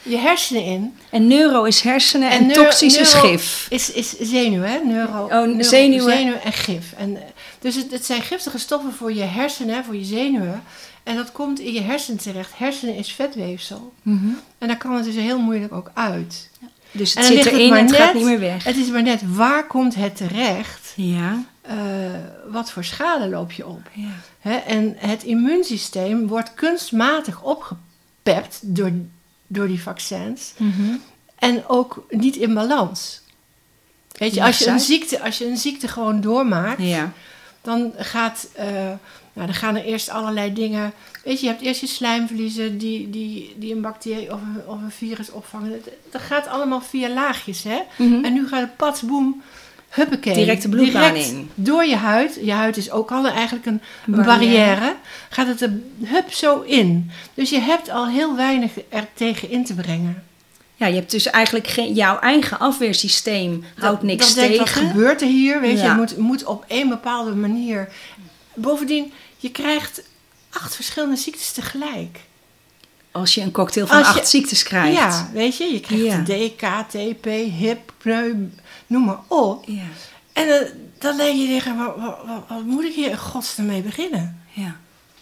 [SPEAKER 2] je hersenen in.
[SPEAKER 1] En neuro is hersenen en,
[SPEAKER 2] neuro-
[SPEAKER 1] toxisch is gif.
[SPEAKER 2] Is, is zenuw, hè? Neuro,
[SPEAKER 1] Oh,
[SPEAKER 2] neuro-
[SPEAKER 1] zenuwen.
[SPEAKER 2] zenuw en gif. En, eh, dus het, het zijn giftige stoffen voor je hersenen, voor je zenuwen. En dat komt in je hersenen terecht. Hersenen is vetweefsel.
[SPEAKER 1] Mhm.
[SPEAKER 2] En daar kan het dus heel moeilijk ook uit.
[SPEAKER 1] Dus
[SPEAKER 2] En
[SPEAKER 1] het zit
[SPEAKER 2] het
[SPEAKER 1] erin
[SPEAKER 2] maar
[SPEAKER 1] en het gaat niet meer weg.
[SPEAKER 2] Het is maar net, waar komt het terecht?
[SPEAKER 1] Ja.
[SPEAKER 2] Eh, wat voor schade loop je op?
[SPEAKER 1] ja.
[SPEAKER 2] En het immuunsysteem wordt kunstmatig opgepept door, door die vaccins.
[SPEAKER 1] Mhm.
[SPEAKER 2] En ook niet in balans. Weet je, als je, een ziekte, als je een ziekte gewoon doormaakt,
[SPEAKER 1] Ja.
[SPEAKER 2] dan, gaat, eh, nou, dan gaan er eerst allerlei dingen. Weet je, je hebt eerst je slijmvliezen die, die, die een bacterie of een, of een virus opvangen. Dat, dat gaat allemaal via laagjes, hè?
[SPEAKER 1] Mhm.
[SPEAKER 2] En nu gaat het pats, boem, huppakee.
[SPEAKER 1] Direct de bloedbaan
[SPEAKER 2] direct
[SPEAKER 1] in.
[SPEAKER 2] Door je huid. Je huid is ook al eigenlijk een, een
[SPEAKER 1] Barrière.
[SPEAKER 2] barrière. Gaat het er hup zo in. Dus je hebt al heel weinig er tegen in te brengen.
[SPEAKER 1] ja, je hebt dus eigenlijk geen, jouw eigen afweersysteem houdt niks
[SPEAKER 2] ik,
[SPEAKER 1] tegen.
[SPEAKER 2] wat gebeurt er hier? Weet je,
[SPEAKER 1] Ja.
[SPEAKER 2] je moet, moet op een bepaalde manier. Bovendien, je krijgt acht verschillende ziektes tegelijk.
[SPEAKER 1] Als je een cocktail van
[SPEAKER 2] je-
[SPEAKER 1] acht ziektes krijgt.
[SPEAKER 2] Ja, weet je, je krijgt
[SPEAKER 1] Ja.
[SPEAKER 2] D, K, TP, hip, pneu, noem maar op.
[SPEAKER 1] Ja.
[SPEAKER 2] En dan, dan denk je tegen, wat, wat, wat, wat moet ik hier in godsnaam mee beginnen?
[SPEAKER 1] ja.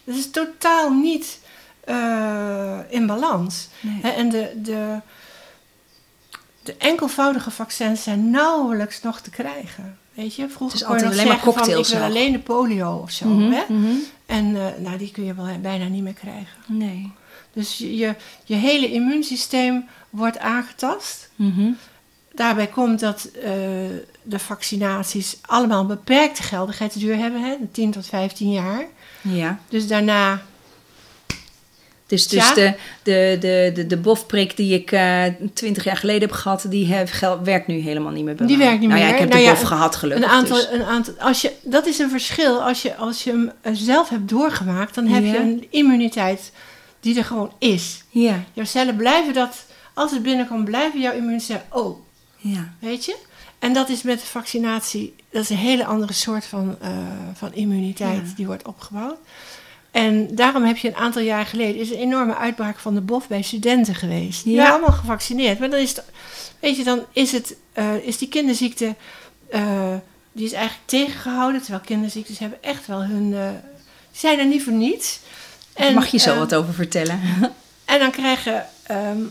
[SPEAKER 2] Dat is totaal niet eh, in balans.
[SPEAKER 1] Nee.
[SPEAKER 2] En de, de, de enkelvoudige vaccins zijn nauwelijks nog te krijgen. Weet je, vroeger kon je nog zeggen van, ik wil alleen de polio of zo.
[SPEAKER 1] Mhm,
[SPEAKER 2] Hè?
[SPEAKER 1] mhm.
[SPEAKER 2] En eh, nou, die kun je wel bijna niet meer krijgen.
[SPEAKER 1] Nee.
[SPEAKER 2] Dus je, je, je hele immuunsysteem wordt aangetast.
[SPEAKER 1] Mhm.
[SPEAKER 2] Daarbij komt dat eh, de vaccinaties allemaal een beperkte geldigheidsduur hebben, hè, 10 tot 15 jaar.
[SPEAKER 1] Ja.
[SPEAKER 2] Dus daarna
[SPEAKER 1] Dus, dus
[SPEAKER 2] Ja.
[SPEAKER 1] de, de, de, de, de bofprik die ik twintig jaar geleden heb gehad, die heb, gel- werkt nu helemaal niet meer bij
[SPEAKER 2] Die
[SPEAKER 1] mij.
[SPEAKER 2] werkt niet
[SPEAKER 1] nou Ja, ik heb
[SPEAKER 2] Nou
[SPEAKER 1] de
[SPEAKER 2] ja,
[SPEAKER 1] bof gehad gelukkig.
[SPEAKER 2] een aantal,
[SPEAKER 1] dus.
[SPEAKER 2] een aantal als je, dat is een verschil. Als je, als je hem eh, zelf hebt doorgemaakt, dan heb
[SPEAKER 1] Ja.
[SPEAKER 2] je een immuniteit die er gewoon is.
[SPEAKER 1] Ja,
[SPEAKER 2] Jouw cellen blijven dat, als het binnenkomt, blijven jouw immuuncellen, oh,
[SPEAKER 1] ja.
[SPEAKER 2] weet je? En dat is met de vaccinatie, dat is een hele andere soort van, eh, van immuniteit
[SPEAKER 1] Ja.
[SPEAKER 2] die wordt opgebouwd. En daarom heb je een aantal jaar geleden is een enorme uitbraak van de bof bij studenten geweest. Die
[SPEAKER 1] Ja.
[SPEAKER 2] waren allemaal gevaccineerd. Maar dan is het, weet je, dan is het, eh, is die kinderziekte, eh, die is eigenlijk tegengehouden. Terwijl kinderziektes hebben echt wel hun, die zijn er niet voor niets.
[SPEAKER 1] Daar mag je zo wat over vertellen.
[SPEAKER 2] en dan krijgen ehm,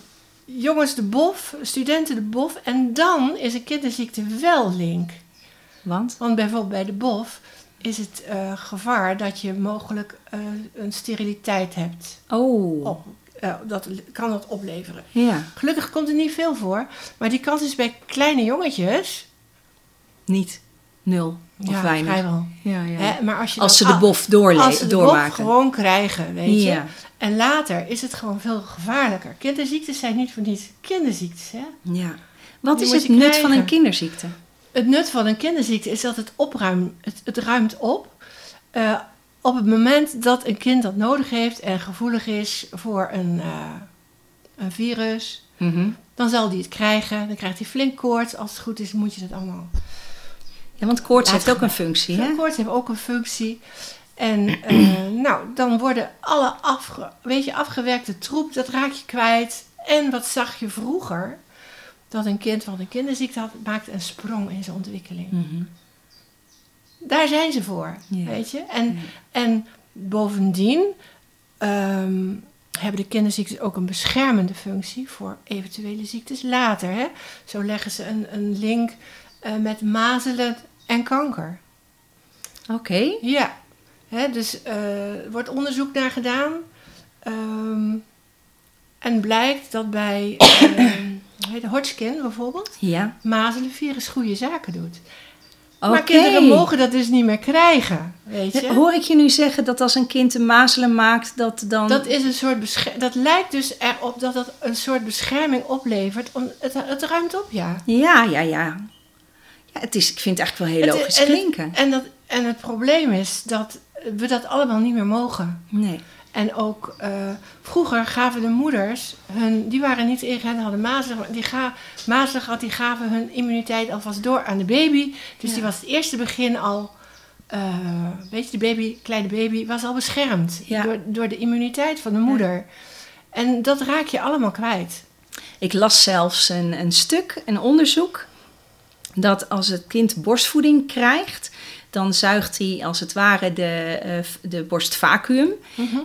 [SPEAKER 2] jongens de bof, studenten de bof. En dan is een kinderziekte wel link.
[SPEAKER 1] Want?
[SPEAKER 2] Want bijvoorbeeld bij de bof is het eh, gevaar dat je mogelijk eh, een steriliteit hebt.
[SPEAKER 1] Oh.
[SPEAKER 2] Op, eh, dat kan dat opleveren.
[SPEAKER 1] Ja.
[SPEAKER 2] Gelukkig komt er niet veel voor. Maar die kans is bij kleine jongetjes...
[SPEAKER 1] Niet. Nul. Of
[SPEAKER 2] ja,
[SPEAKER 1] weinig.
[SPEAKER 2] vrijwel.
[SPEAKER 1] Ja, ja.
[SPEAKER 2] Hè, maar als, je
[SPEAKER 1] Als ze de bof doorle-
[SPEAKER 2] als ze de bof
[SPEAKER 1] doormaken.
[SPEAKER 2] gewoon krijgen, weet je. En later is het gewoon veel gevaarlijker. Kinderziektes zijn niet voor niets kinderziektes, hè.
[SPEAKER 1] ja. Wat
[SPEAKER 2] Die
[SPEAKER 1] is het nut
[SPEAKER 2] krijgen.
[SPEAKER 1] van een kinderziekte?
[SPEAKER 2] Het nut van een kinderziekte is dat het opruimt. Het, het ruimt op. eh, op het moment dat een kind dat nodig heeft en gevoelig is voor een, eh, een virus,
[SPEAKER 1] Mhm.
[SPEAKER 2] dan zal die het krijgen. Dan krijgt hij flink koorts. Als het goed is, moet je dat allemaal.
[SPEAKER 1] Ja, want koorts heeft ook een functie, hè?
[SPEAKER 2] Koorts heeft ook een functie. En eh, [clears throat] nou, dan worden alle afge, weet je, afgewerkte troep, dat raak je kwijt. En wat zag je vroeger? Dat een kind wat een kinderziekte had, maakte een sprong in zijn ontwikkeling.
[SPEAKER 1] Mhm.
[SPEAKER 2] Daar zijn ze voor, weet je. En, en bovendien ehm, hebben de kinderziektes ook een beschermende functie voor eventuele ziektes later. Hè? Zo leggen ze een, een link eh, met mazelen en kanker.
[SPEAKER 1] Oké.
[SPEAKER 2] Ja, hè, dus eh, er wordt onderzoek naar gedaan. Ehm, en blijkt dat bij hoe [coughs] heet het, Hodgkin bijvoorbeeld,
[SPEAKER 1] Ja.
[SPEAKER 2] mazelenvirus goede zaken doet. Maar kinderen mogen dat dus niet meer krijgen, weet je.
[SPEAKER 1] Hoor ik je nu zeggen dat als een kind een mazelen maakt, dat dan...
[SPEAKER 2] Dat, is een soort dat lijkt dus erop dat het een soort bescherming oplevert. Om, het, het ruimt op, ja.
[SPEAKER 1] Ja, ja, ja. Ja, het is, ik vind het eigenlijk wel heel
[SPEAKER 2] Het-
[SPEAKER 1] logisch
[SPEAKER 2] en het-
[SPEAKER 1] klinken.
[SPEAKER 2] En, dat, en het probleem is dat we dat allemaal niet meer mogen.
[SPEAKER 1] Nee.
[SPEAKER 2] En ook uh, vroeger gaven de moeders hun, die waren niet ingeënt, hadden mazelig, die ga, mazelig had, die gaven hun immuniteit alvast door aan de baby. Dus
[SPEAKER 1] Ja.
[SPEAKER 2] die was het eerste begin al, uh, weet je, de baby, kleine baby was al beschermd
[SPEAKER 1] Ja.
[SPEAKER 2] door, door de immuniteit van de moeder. En dat raak je allemaal kwijt.
[SPEAKER 1] Ik las zelfs een, een stuk, een onderzoek, dat als het kind borstvoeding krijgt, dan zuigt hij als het ware de, v- de borstvacuüm.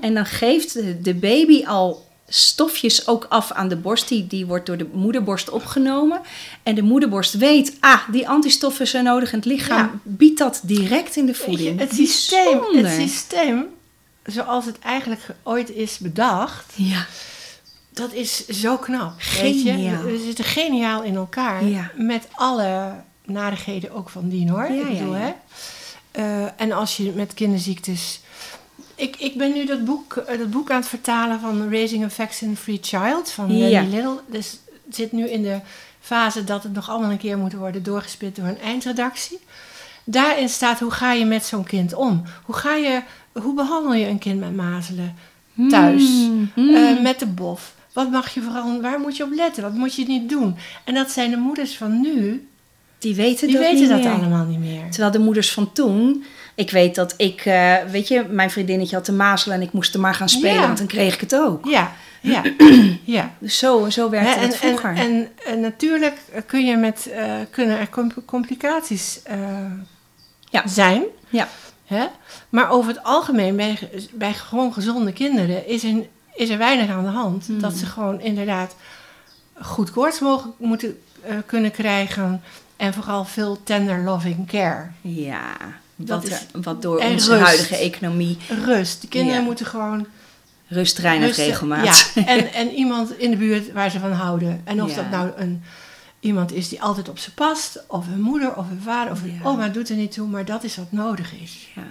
[SPEAKER 1] En dan geeft de, baby al stofjes ook af aan de borst. Die, die wordt door de moederborst opgenomen. En de moederborst weet, ah, die antistoffen zijn nodig. En het lichaam
[SPEAKER 2] Ja.
[SPEAKER 1] biedt dat direct in de
[SPEAKER 2] je,
[SPEAKER 1] voeding.
[SPEAKER 2] het, systeem, het systeem, zoals het eigenlijk ge- ooit is bedacht,
[SPEAKER 1] Ja,
[SPEAKER 2] Dat is zo knap. Weet je?
[SPEAKER 1] Geniaal.
[SPEAKER 2] We zitten geniaal in elkaar.
[SPEAKER 1] Ja.
[SPEAKER 2] Met alle narigheden ook van dien hoor.
[SPEAKER 1] Ja,
[SPEAKER 2] ik bedoel. Hè? Eh, en als je met kinderziektes. Ik, ik ben nu dat boek, eh, dat boek aan het vertalen van Raising a Vaccine-Free Child van
[SPEAKER 1] Ja.
[SPEAKER 2] Lenny Little. Dus het zit nu in de fase dat het nog allemaal een keer moet worden doorgespit door een eindredactie. Daarin staat hoe ga je met zo'n kind om? Hoe, ga je, hoe behandel je een kind met mazelen thuis?
[SPEAKER 1] Mm, mm.
[SPEAKER 2] Eh, met de bof. Wat mag je vooral, waar moet je op letten? Wat moet je niet doen? En dat zijn de moeders van nu,
[SPEAKER 1] die weten
[SPEAKER 2] die
[SPEAKER 1] dat
[SPEAKER 2] weten
[SPEAKER 1] niet
[SPEAKER 2] dat
[SPEAKER 1] meer.
[SPEAKER 2] allemaal niet meer.
[SPEAKER 1] Terwijl de moeders van toen. Ik weet dat ik, eh, weet je, mijn vriendinnetje had de mazelen en ik moest er maar gaan spelen,
[SPEAKER 2] Ja.
[SPEAKER 1] want dan kreeg ik het ook.
[SPEAKER 2] Ja, ja, [clears throat] ja.
[SPEAKER 1] Dus zo, zo werkte het vroeger.
[SPEAKER 2] en, en, en natuurlijk kun je met, eh, kunnen er com- complicaties eh,
[SPEAKER 1] Ja.
[SPEAKER 2] zijn.
[SPEAKER 1] Ja.
[SPEAKER 2] Hè? Maar over het algemeen, bij, bij gewoon gezonde kinderen, is er, is er weinig aan de hand.
[SPEAKER 1] Hmm.
[SPEAKER 2] Dat ze gewoon inderdaad goed koorts mogen, moeten kunnen krijgen. En vooral veel tender loving care.
[SPEAKER 1] ja,
[SPEAKER 2] Dat
[SPEAKER 1] wat,
[SPEAKER 2] is-
[SPEAKER 1] er- wat door onze
[SPEAKER 2] rust.
[SPEAKER 1] huidige economie
[SPEAKER 2] Rust. De kinderen
[SPEAKER 1] Ja.
[SPEAKER 2] moeten gewoon
[SPEAKER 1] rust,
[SPEAKER 2] Rustig,
[SPEAKER 1] regelmaat.
[SPEAKER 2] Ja, [laughs] en, en iemand in de buurt waar ze van houden. En of
[SPEAKER 1] Ja.
[SPEAKER 2] dat nou een, iemand is die altijd op ze past, of een moeder, of een vader, of
[SPEAKER 1] Ja.
[SPEAKER 2] oma, doet er niet toe, maar dat is wat nodig is.
[SPEAKER 1] Ja.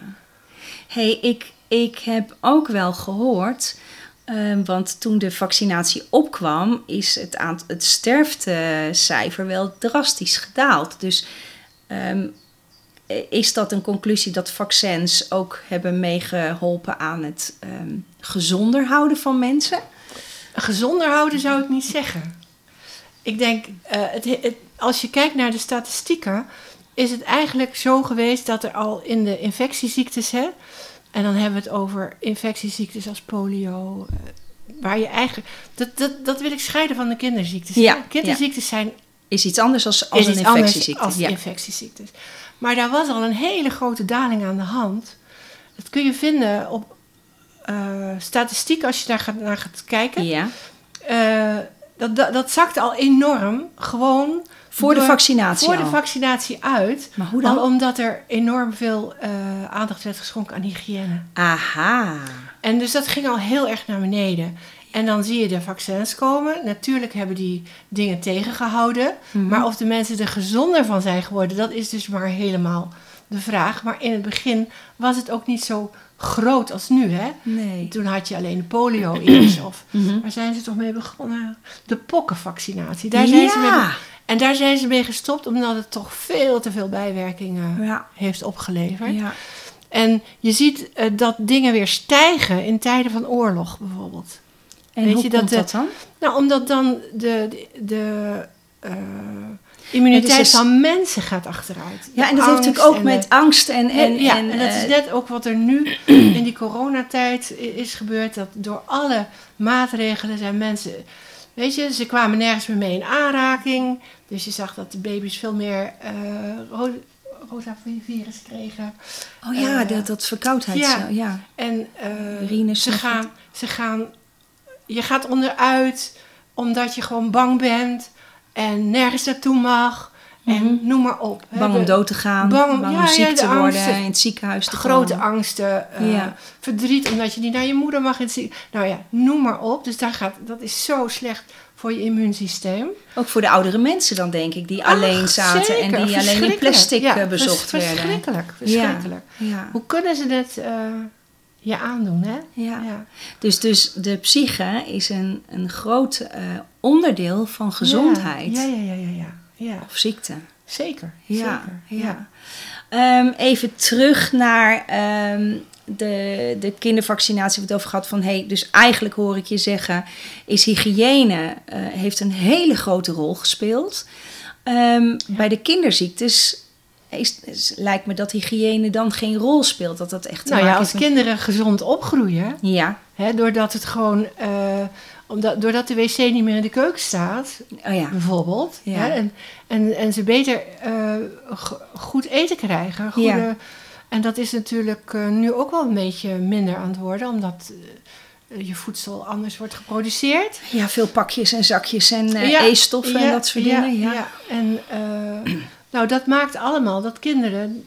[SPEAKER 1] hey, ik, ik heb ook wel gehoord, ehm, want toen de vaccinatie opkwam, is het, het sterftecijfer wel drastisch gedaald. Dus ehm, is dat een conclusie dat vaccins ook hebben meegeholpen aan het ehm, gezonder houden van mensen?
[SPEAKER 2] Gezonder houden zou ik niet zeggen. Ik denk, eh, het- als je kijkt naar de statistieken, is het eigenlijk zo geweest dat er al in de infectieziektes, hè, en dan hebben we het over infectieziektes als polio, eh, waar je eigenlijk, dat, dat, dat wil ik scheiden van de kinderziektes.
[SPEAKER 1] Ja,
[SPEAKER 2] Kinderziektes zijn
[SPEAKER 1] Is iets anders als, als een infectieziekte.
[SPEAKER 2] als
[SPEAKER 1] ja.
[SPEAKER 2] infectieziektes. Maar daar was al een hele grote daling aan de hand. Dat kun je vinden op eh statistiek als je daar gaat, naar gaat kijken.
[SPEAKER 1] ja.
[SPEAKER 2] Eh, dat, dat, dat zakte al enorm, gewoon
[SPEAKER 1] Voor de vaccinatie
[SPEAKER 2] voor de vaccinatie uit.
[SPEAKER 1] Maar hoe dan?
[SPEAKER 2] Al omdat er enorm veel eh, aandacht werd geschonken aan hygiëne.
[SPEAKER 1] Aha.
[SPEAKER 2] En dus dat ging al heel erg naar beneden. En dan zie je de vaccins komen. Natuurlijk hebben die dingen tegengehouden.
[SPEAKER 1] Mhm.
[SPEAKER 2] Maar of de mensen er gezonder van zijn geworden, dat is dus maar helemaal de vraag. Maar in het begin was het ook niet zo groot als nu. Hè?
[SPEAKER 1] Nee.
[SPEAKER 2] Toen had je alleen de polio eerst. Of
[SPEAKER 1] Mhm.
[SPEAKER 2] waar zijn ze toch mee begonnen? De pokkenvaccinatie. Daar zijn ze mee
[SPEAKER 1] ja.
[SPEAKER 2] En daar zijn ze mee gestopt omdat het toch veel te veel bijwerkingen
[SPEAKER 1] Ja.
[SPEAKER 2] heeft opgeleverd.
[SPEAKER 1] ja.
[SPEAKER 2] En je ziet eh, dat dingen weer stijgen in tijden van oorlog bijvoorbeeld.
[SPEAKER 1] En
[SPEAKER 2] Weet
[SPEAKER 1] hoe
[SPEAKER 2] je dat
[SPEAKER 1] komt
[SPEAKER 2] de-
[SPEAKER 1] dat dan?
[SPEAKER 2] Nou, omdat dan de, de, de eh, immuniteit
[SPEAKER 1] dus-
[SPEAKER 2] van mensen gaat achteruit.
[SPEAKER 1] Ja, en dat heeft natuurlijk ook met
[SPEAKER 2] de-
[SPEAKER 1] angst en... en,
[SPEAKER 2] en, ja,
[SPEAKER 1] en,
[SPEAKER 2] en dat is
[SPEAKER 1] eh,
[SPEAKER 2] net ook wat er nu [clears throat] in die coronatijd is gebeurd. Dat door alle maatregelen zijn mensen... Weet je, ze kwamen nergens meer mee in aanraking. Dus je zag dat de baby's veel meer eh ro- rotavirus kregen.
[SPEAKER 1] Oh ja,
[SPEAKER 2] eh,
[SPEAKER 1] dat, dat verkoudheid.
[SPEAKER 2] ja.
[SPEAKER 1] zo, ja.
[SPEAKER 2] En eh,
[SPEAKER 1] Urine
[SPEAKER 2] ze, gaan, ze gaan... Je gaat onderuit omdat je gewoon bang bent. En nergens naartoe mag. En
[SPEAKER 1] Mhm.
[SPEAKER 2] noem maar op. hè.
[SPEAKER 1] Bang om dood te gaan,
[SPEAKER 2] bang om- ja,
[SPEAKER 1] ziek te worden, in het ziekenhuis te
[SPEAKER 2] grote
[SPEAKER 1] komen.
[SPEAKER 2] angsten, eh,
[SPEAKER 1] Ja.
[SPEAKER 2] verdriet omdat je niet naar je moeder mag. in het Nou ja, noem maar op. Dus daar gaat, dat is zo slecht voor je immuunsysteem.
[SPEAKER 1] Ook voor de oudere mensen dan, denk ik, die
[SPEAKER 2] Ach,
[SPEAKER 1] alleen zaten
[SPEAKER 2] zeker,
[SPEAKER 1] en die alleen in plastic
[SPEAKER 2] Ja,
[SPEAKER 1] eh, bezocht
[SPEAKER 2] vers-
[SPEAKER 1] werden.
[SPEAKER 2] Verschrikkelijk, verschrikkelijk.
[SPEAKER 1] Ja.
[SPEAKER 2] Hoe kunnen ze dit eh, je aandoen, hè?
[SPEAKER 1] Ja. Dus, dus de psyche is een, een groot eh, onderdeel van gezondheid
[SPEAKER 2] Ja, ja, ja, ja, ja. ja.
[SPEAKER 1] of ziekte.
[SPEAKER 2] Zeker,
[SPEAKER 1] Ja,
[SPEAKER 2] zeker.
[SPEAKER 1] ja. Ehm, even terug naar ehm, de, de kindervaccinatie, we het over gehad. Van, hey, dus eigenlijk hoor ik je zeggen, is hygiëne eh, heeft een hele grote rol gespeeld. Ehm, bij de kinderziektes is, is- lijkt me dat hygiëne dan geen rol speelt. Dat dat echt
[SPEAKER 2] Nou ja, als
[SPEAKER 1] met-
[SPEAKER 2] kinderen gezond opgroeien,
[SPEAKER 1] Ja,
[SPEAKER 2] hè, doordat het gewoon, eh, omdat, doordat de wc niet meer in de keuken staat,
[SPEAKER 1] oh ja.
[SPEAKER 2] bijvoorbeeld,
[SPEAKER 1] Ja.
[SPEAKER 2] hè, en, en, en ze beter eh, go- goed eten krijgen. Goede,
[SPEAKER 1] Ja.
[SPEAKER 2] En dat is natuurlijk eh, nu ook wel een beetje minder aan het worden, omdat eh, je voedsel anders wordt geproduceerd.
[SPEAKER 1] Ja, veel pakjes en zakjes en
[SPEAKER 2] Ja,
[SPEAKER 1] e-stoffen en dat soort dingen. Ja.
[SPEAKER 2] ja. En nou, dat maakt allemaal dat kinderen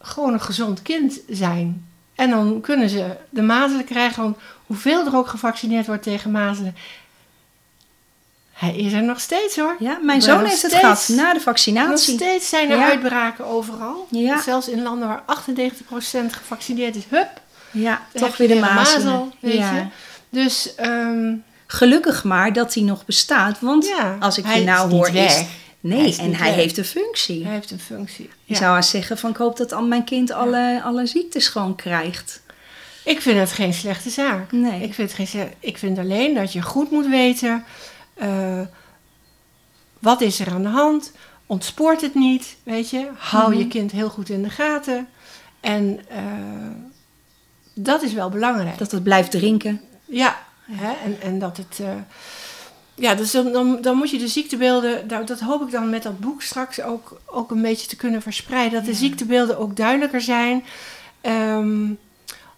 [SPEAKER 2] gewoon een gezond kind zijn. En dan kunnen ze de mazelen krijgen. Hoeveel er ook gevaccineerd wordt tegen mazelen. Hij is er nog steeds hoor.
[SPEAKER 1] Ja, mijn
[SPEAKER 2] Nog
[SPEAKER 1] zoon heeft het gehad na de
[SPEAKER 2] Nog
[SPEAKER 1] vaccinatie.
[SPEAKER 2] steeds zijn er
[SPEAKER 1] Ja.
[SPEAKER 2] uitbraken overal.
[SPEAKER 1] Ja.
[SPEAKER 2] Zelfs in landen waar 98% gevaccineerd is. Hup,
[SPEAKER 1] Ja, toch weer de mazelen.
[SPEAKER 2] mazel, weet
[SPEAKER 1] ja.
[SPEAKER 2] je. Dus ehm,
[SPEAKER 1] Gelukkig maar dat hij nog bestaat. Want als ik je nou hoor, is...
[SPEAKER 2] weg.
[SPEAKER 1] Nee,
[SPEAKER 2] Hij
[SPEAKER 1] en hij
[SPEAKER 2] weg.
[SPEAKER 1] heeft een functie.
[SPEAKER 2] Hij heeft een functie.
[SPEAKER 1] Je
[SPEAKER 2] Ja.
[SPEAKER 1] zou haast zeggen van ik hoop dat al mijn kind alle, alle ziektes gewoon krijgt.
[SPEAKER 2] Ik vind het geen slechte zaak.
[SPEAKER 1] Nee.
[SPEAKER 2] Ik, vind het geen, ik vind alleen dat je goed moet weten... eh, wat is er aan de hand? Ontspoort het niet, weet je? Hou
[SPEAKER 1] Mhm.
[SPEAKER 2] je kind heel goed in de gaten. En eh, dat is wel belangrijk.
[SPEAKER 1] Dat het blijft drinken.
[SPEAKER 2] Ja, hè? En, en dat het... eh, ja, dus dan, dan, dan moet je de ziektebeelden... Dat, dat hoop ik dan met dat boek straks ook, ook een beetje te kunnen verspreiden. Dat de
[SPEAKER 1] Ja.
[SPEAKER 2] ziektebeelden ook duidelijker zijn. Ehm,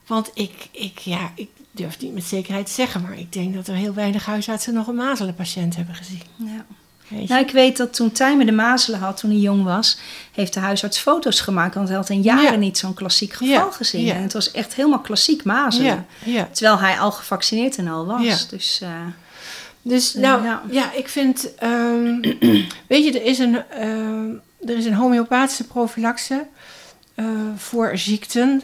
[SPEAKER 2] want ik, ik, ja, ik durf het niet met zekerheid te zeggen... maar ik denk dat er heel weinig huisartsen nog een mazelenpatiënt hebben gezien.
[SPEAKER 1] Ja. Nou, ik weet dat toen Tijmen de mazelen had, toen hij jong was, heeft de huisarts foto's gemaakt. Want hij had in jaren
[SPEAKER 2] Ja.
[SPEAKER 1] niet zo'n klassiek geval
[SPEAKER 2] Ja,
[SPEAKER 1] gezien.
[SPEAKER 2] ja.
[SPEAKER 1] En het was echt helemaal klassiek mazelen.
[SPEAKER 2] ja, ja.
[SPEAKER 1] Terwijl hij al gevaccineerd en al was. Dus eh,
[SPEAKER 2] Dus
[SPEAKER 1] Ja,
[SPEAKER 2] nou,
[SPEAKER 1] ja.
[SPEAKER 2] ik vind, ehm, [clears throat] weet je, er is een, ehm, er is een homeopathische prophylaxe eh, voor ziekten.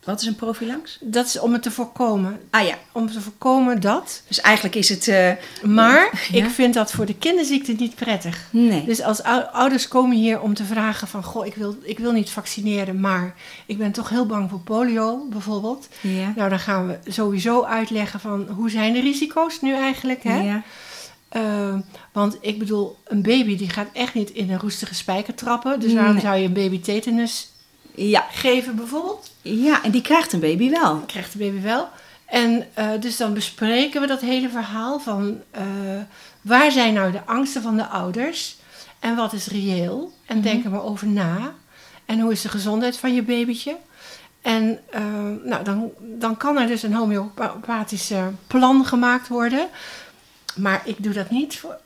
[SPEAKER 2] Eh,
[SPEAKER 1] wat is een profylax?
[SPEAKER 2] dat is om het te voorkomen.
[SPEAKER 1] Ah ja,
[SPEAKER 2] Om te voorkomen dat.
[SPEAKER 1] dus eigenlijk is het... eh,
[SPEAKER 2] Maar [laughs]
[SPEAKER 1] Ja.
[SPEAKER 2] ik vind dat voor de kinderziekte niet prettig.
[SPEAKER 1] nee.
[SPEAKER 2] Dus als ou- ouders komen hier om te vragen van... Goh, ik wil, ik wil niet vaccineren, maar ik ben toch heel bang voor polio bijvoorbeeld.
[SPEAKER 1] ja.
[SPEAKER 2] Nou, dan gaan we sowieso uitleggen van hoe zijn de risico's nu eigenlijk, hè?
[SPEAKER 1] Ja.
[SPEAKER 2] Uh, want ik bedoel, een baby die gaat echt niet in een roestige spijker trappen. Dus waarom
[SPEAKER 1] Nee.
[SPEAKER 2] zou je een baby tetanus
[SPEAKER 1] Ja.
[SPEAKER 2] geven bijvoorbeeld?
[SPEAKER 1] ja, en die krijgt een baby wel.
[SPEAKER 2] Krijgt de baby wel. En eh, dus dan bespreken we dat hele verhaal van eh, waar zijn nou de angsten van de ouders en wat is reëel. En
[SPEAKER 1] Mhm.
[SPEAKER 2] denk er maar over na. En hoe is de gezondheid van je babytje? En eh, nou, dan, dan kan er dus een homeopathische plan gemaakt worden. Maar ik doe dat niet voor,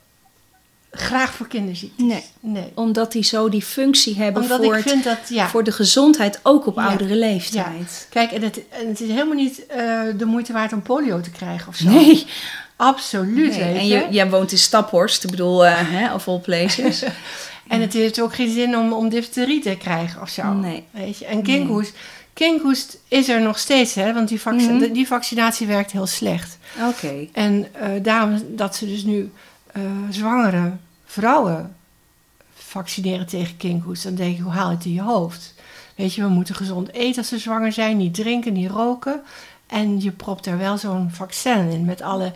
[SPEAKER 2] graag voor kinderziektes.
[SPEAKER 1] Nee.
[SPEAKER 2] nee.
[SPEAKER 1] Omdat die zo die functie hebben
[SPEAKER 2] Omdat
[SPEAKER 1] voor,
[SPEAKER 2] ik
[SPEAKER 1] het-
[SPEAKER 2] vind dat, ja.
[SPEAKER 1] voor de gezondheid, ook op
[SPEAKER 2] Ja.
[SPEAKER 1] oudere leeftijd.
[SPEAKER 2] Kijk, en het, en het is helemaal niet eh, de moeite waard om polio te krijgen of zo.
[SPEAKER 1] Nee.
[SPEAKER 2] Absoluut,
[SPEAKER 1] Nee, En
[SPEAKER 2] je.
[SPEAKER 1] je, jij woont in Staphorst, ik bedoel, eh hè, of all places. [laughs]
[SPEAKER 2] En het heeft ook geen zin om, om difterie te krijgen of zo.
[SPEAKER 1] Nee.
[SPEAKER 2] Weet je. En kinkhoest, kinkhoest is er nog steeds, hè, want die, vac-
[SPEAKER 1] Mhm.
[SPEAKER 2] die vaccinatie werkt heel slecht.
[SPEAKER 1] Oké.
[SPEAKER 2] En eh, daarom dat ze dus nu eh, zwangere vrouwen vaccineren tegen kinkhoest. Dan denk ik, hoe haal je het in je hoofd? Weet je, we moeten gezond eten als ze zwanger zijn, niet drinken, niet roken. En je propt er wel zo'n vaccin in met alle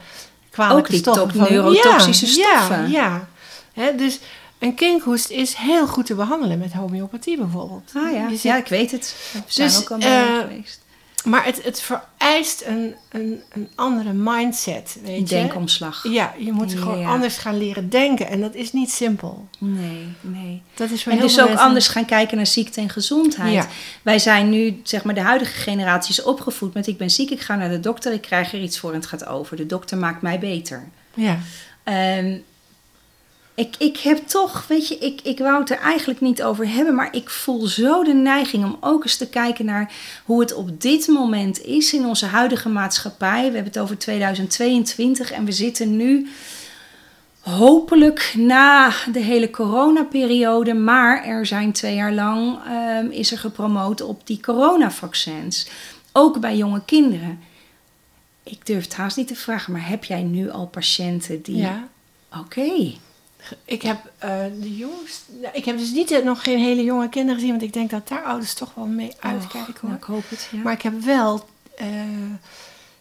[SPEAKER 2] kwalijke
[SPEAKER 1] Ook die
[SPEAKER 2] stoffen. van-
[SPEAKER 1] neurotoxische
[SPEAKER 2] ja,
[SPEAKER 1] stoffen.
[SPEAKER 2] Ja, ja. Hè, dus een kinkhoest is heel goed te behandelen met homeopathie bijvoorbeeld.
[SPEAKER 1] Ah ja.
[SPEAKER 2] Je
[SPEAKER 1] ja, ik weet het. We zijn
[SPEAKER 2] Dus,
[SPEAKER 1] ook al bij
[SPEAKER 2] eh,
[SPEAKER 1] geweest.
[SPEAKER 2] Maar het, het vereist een, een, een andere mindset, weet je.
[SPEAKER 1] Denkomslag.
[SPEAKER 2] Ja, je moet
[SPEAKER 1] Ja,
[SPEAKER 2] gewoon
[SPEAKER 1] ja.
[SPEAKER 2] anders gaan leren denken. En dat is niet simpel.
[SPEAKER 1] Nee, nee.
[SPEAKER 2] Dat is voor
[SPEAKER 1] En dus ook
[SPEAKER 2] mensen-
[SPEAKER 1] anders gaan kijken naar ziekte en gezondheid.
[SPEAKER 2] Ja.
[SPEAKER 1] Wij zijn nu, zeg maar, de huidige generatie is opgevoed met ik ben ziek, ik ga naar de dokter, ik krijg er iets voor en het gaat over. De dokter maakt mij beter.
[SPEAKER 2] Ja,
[SPEAKER 1] Ehm, ik, ik heb toch, weet je, ik, ik wou het er eigenlijk niet over hebben, maar ik voel zo de neiging om ook eens te kijken naar hoe het op dit moment is in onze huidige maatschappij. We hebben het over 2022 en we zitten nu hopelijk na de hele coronaperiode, maar er zijn twee jaar lang ehm, is er gepromoot op die coronavaccins, ook bij jonge kinderen. Ik durf het haast niet te vragen, maar heb jij nu al patiënten die
[SPEAKER 2] ja.
[SPEAKER 1] Oké.
[SPEAKER 2] Ik heb uh, de jongens. Nou, ik heb dus niet uh, nog geen hele jonge kinderen gezien, want ik denk dat daar ouders toch wel mee uitkijken.
[SPEAKER 1] Nou, ik hoop het. Ja.
[SPEAKER 2] Maar ik heb wel uh,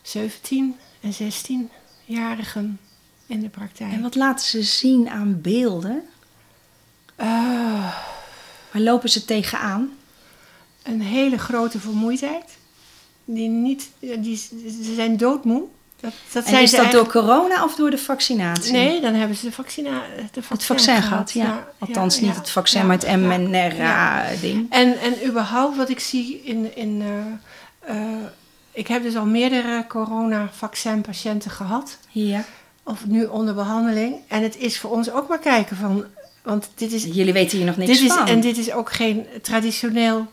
[SPEAKER 2] 17 en 16-jarigen in de praktijk.
[SPEAKER 1] En wat laten ze zien aan beelden? Waar lopen ze tegenaan?
[SPEAKER 2] Een hele grote vermoeidheid. Die niet, die, ze zijn doodmoe. Dat, dat
[SPEAKER 1] en
[SPEAKER 2] zijn
[SPEAKER 1] is
[SPEAKER 2] ze
[SPEAKER 1] dat
[SPEAKER 2] eigenlijk-
[SPEAKER 1] door corona of door de vaccinatie?
[SPEAKER 2] Nee, dan hebben ze de, vaccina, de vaccin
[SPEAKER 1] Het vaccin gehad, ja. Althans
[SPEAKER 2] ja,
[SPEAKER 1] niet
[SPEAKER 2] ja,
[SPEAKER 1] het vaccin, maar het
[SPEAKER 2] ja.
[SPEAKER 1] mRNA-ding.
[SPEAKER 2] En, en überhaupt wat ik zie in... in eh, eh, ik heb dus al meerdere corona-vaccinpatiënten gehad.
[SPEAKER 1] Ja.
[SPEAKER 2] Of nu onder behandeling. En het is voor ons ook maar kijken van... Want dit is,
[SPEAKER 1] Jullie weten hier nog niks
[SPEAKER 2] dit is,
[SPEAKER 1] van.
[SPEAKER 2] en dit is ook geen traditioneel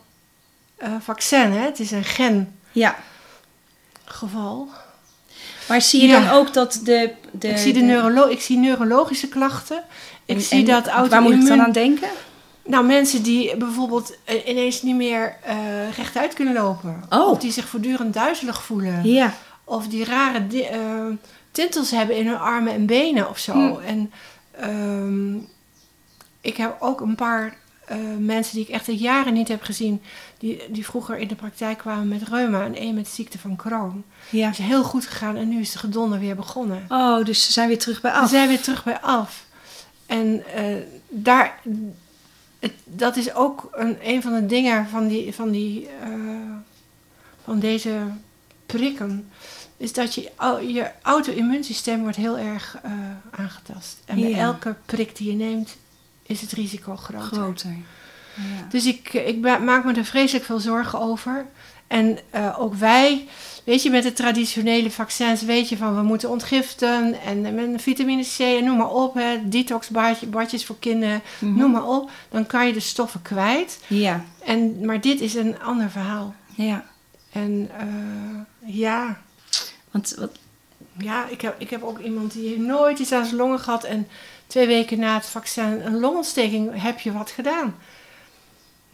[SPEAKER 2] eh, vaccin. Hè? Het is een gen-geval.
[SPEAKER 1] Ja, maar zie je
[SPEAKER 2] Ja.
[SPEAKER 1] dan ook dat de... de
[SPEAKER 2] ik, zie de neurolo ik zie neurologische klachten. Ik
[SPEAKER 1] en-
[SPEAKER 2] zie
[SPEAKER 1] en
[SPEAKER 2] dat
[SPEAKER 1] Waar moet ik dan aan denken?
[SPEAKER 2] Nou, mensen die bijvoorbeeld eh, ineens niet meer eh, rechtuit kunnen lopen.
[SPEAKER 1] Oh.
[SPEAKER 2] Of die zich voortdurend duizelig voelen.
[SPEAKER 1] Ja.
[SPEAKER 2] Of die rare di- eh, tintels hebben in hun armen en benen of zo.
[SPEAKER 1] Hm.
[SPEAKER 2] En ehm, ik heb ook een paar eh, mensen die ik echt al jaren niet heb gezien... Die, die vroeger in de praktijk kwamen met reuma en één met ziekte van Crohn.
[SPEAKER 1] ja.
[SPEAKER 2] Het is heel goed gegaan en nu is de gedonder weer begonnen.
[SPEAKER 1] Oh, dus ze zijn weer terug bij af.
[SPEAKER 2] zijn weer terug bij af. En eh, daar, het, dat is ook een, een van de dingen van, die, van, die, eh, van deze prikken. Is dat je, je auto-immuunsysteem wordt heel erg eh, aangetast. En bij
[SPEAKER 1] Ja.
[SPEAKER 2] elke prik die je neemt, is het risico groter.
[SPEAKER 1] Groter.
[SPEAKER 2] Dus ik, ik maak me er vreselijk veel zorgen over. En eh, ook wij, weet je, met de traditionele vaccins weet je van we moeten ontgiften en met vitamine C en noem maar op, hè, detoxbadjes voor kinderen,
[SPEAKER 1] Mhm.
[SPEAKER 2] noem maar op. Dan kan je de stoffen kwijt.
[SPEAKER 1] Ja.
[SPEAKER 2] En, maar dit is een ander verhaal.
[SPEAKER 1] ja.
[SPEAKER 2] En eh, ja,
[SPEAKER 1] Want wat,
[SPEAKER 2] ja ik, heb, ik heb ook iemand die nooit iets aan zijn longen gehad en twee weken na het vaccin een longontsteking heb je wat gedaan.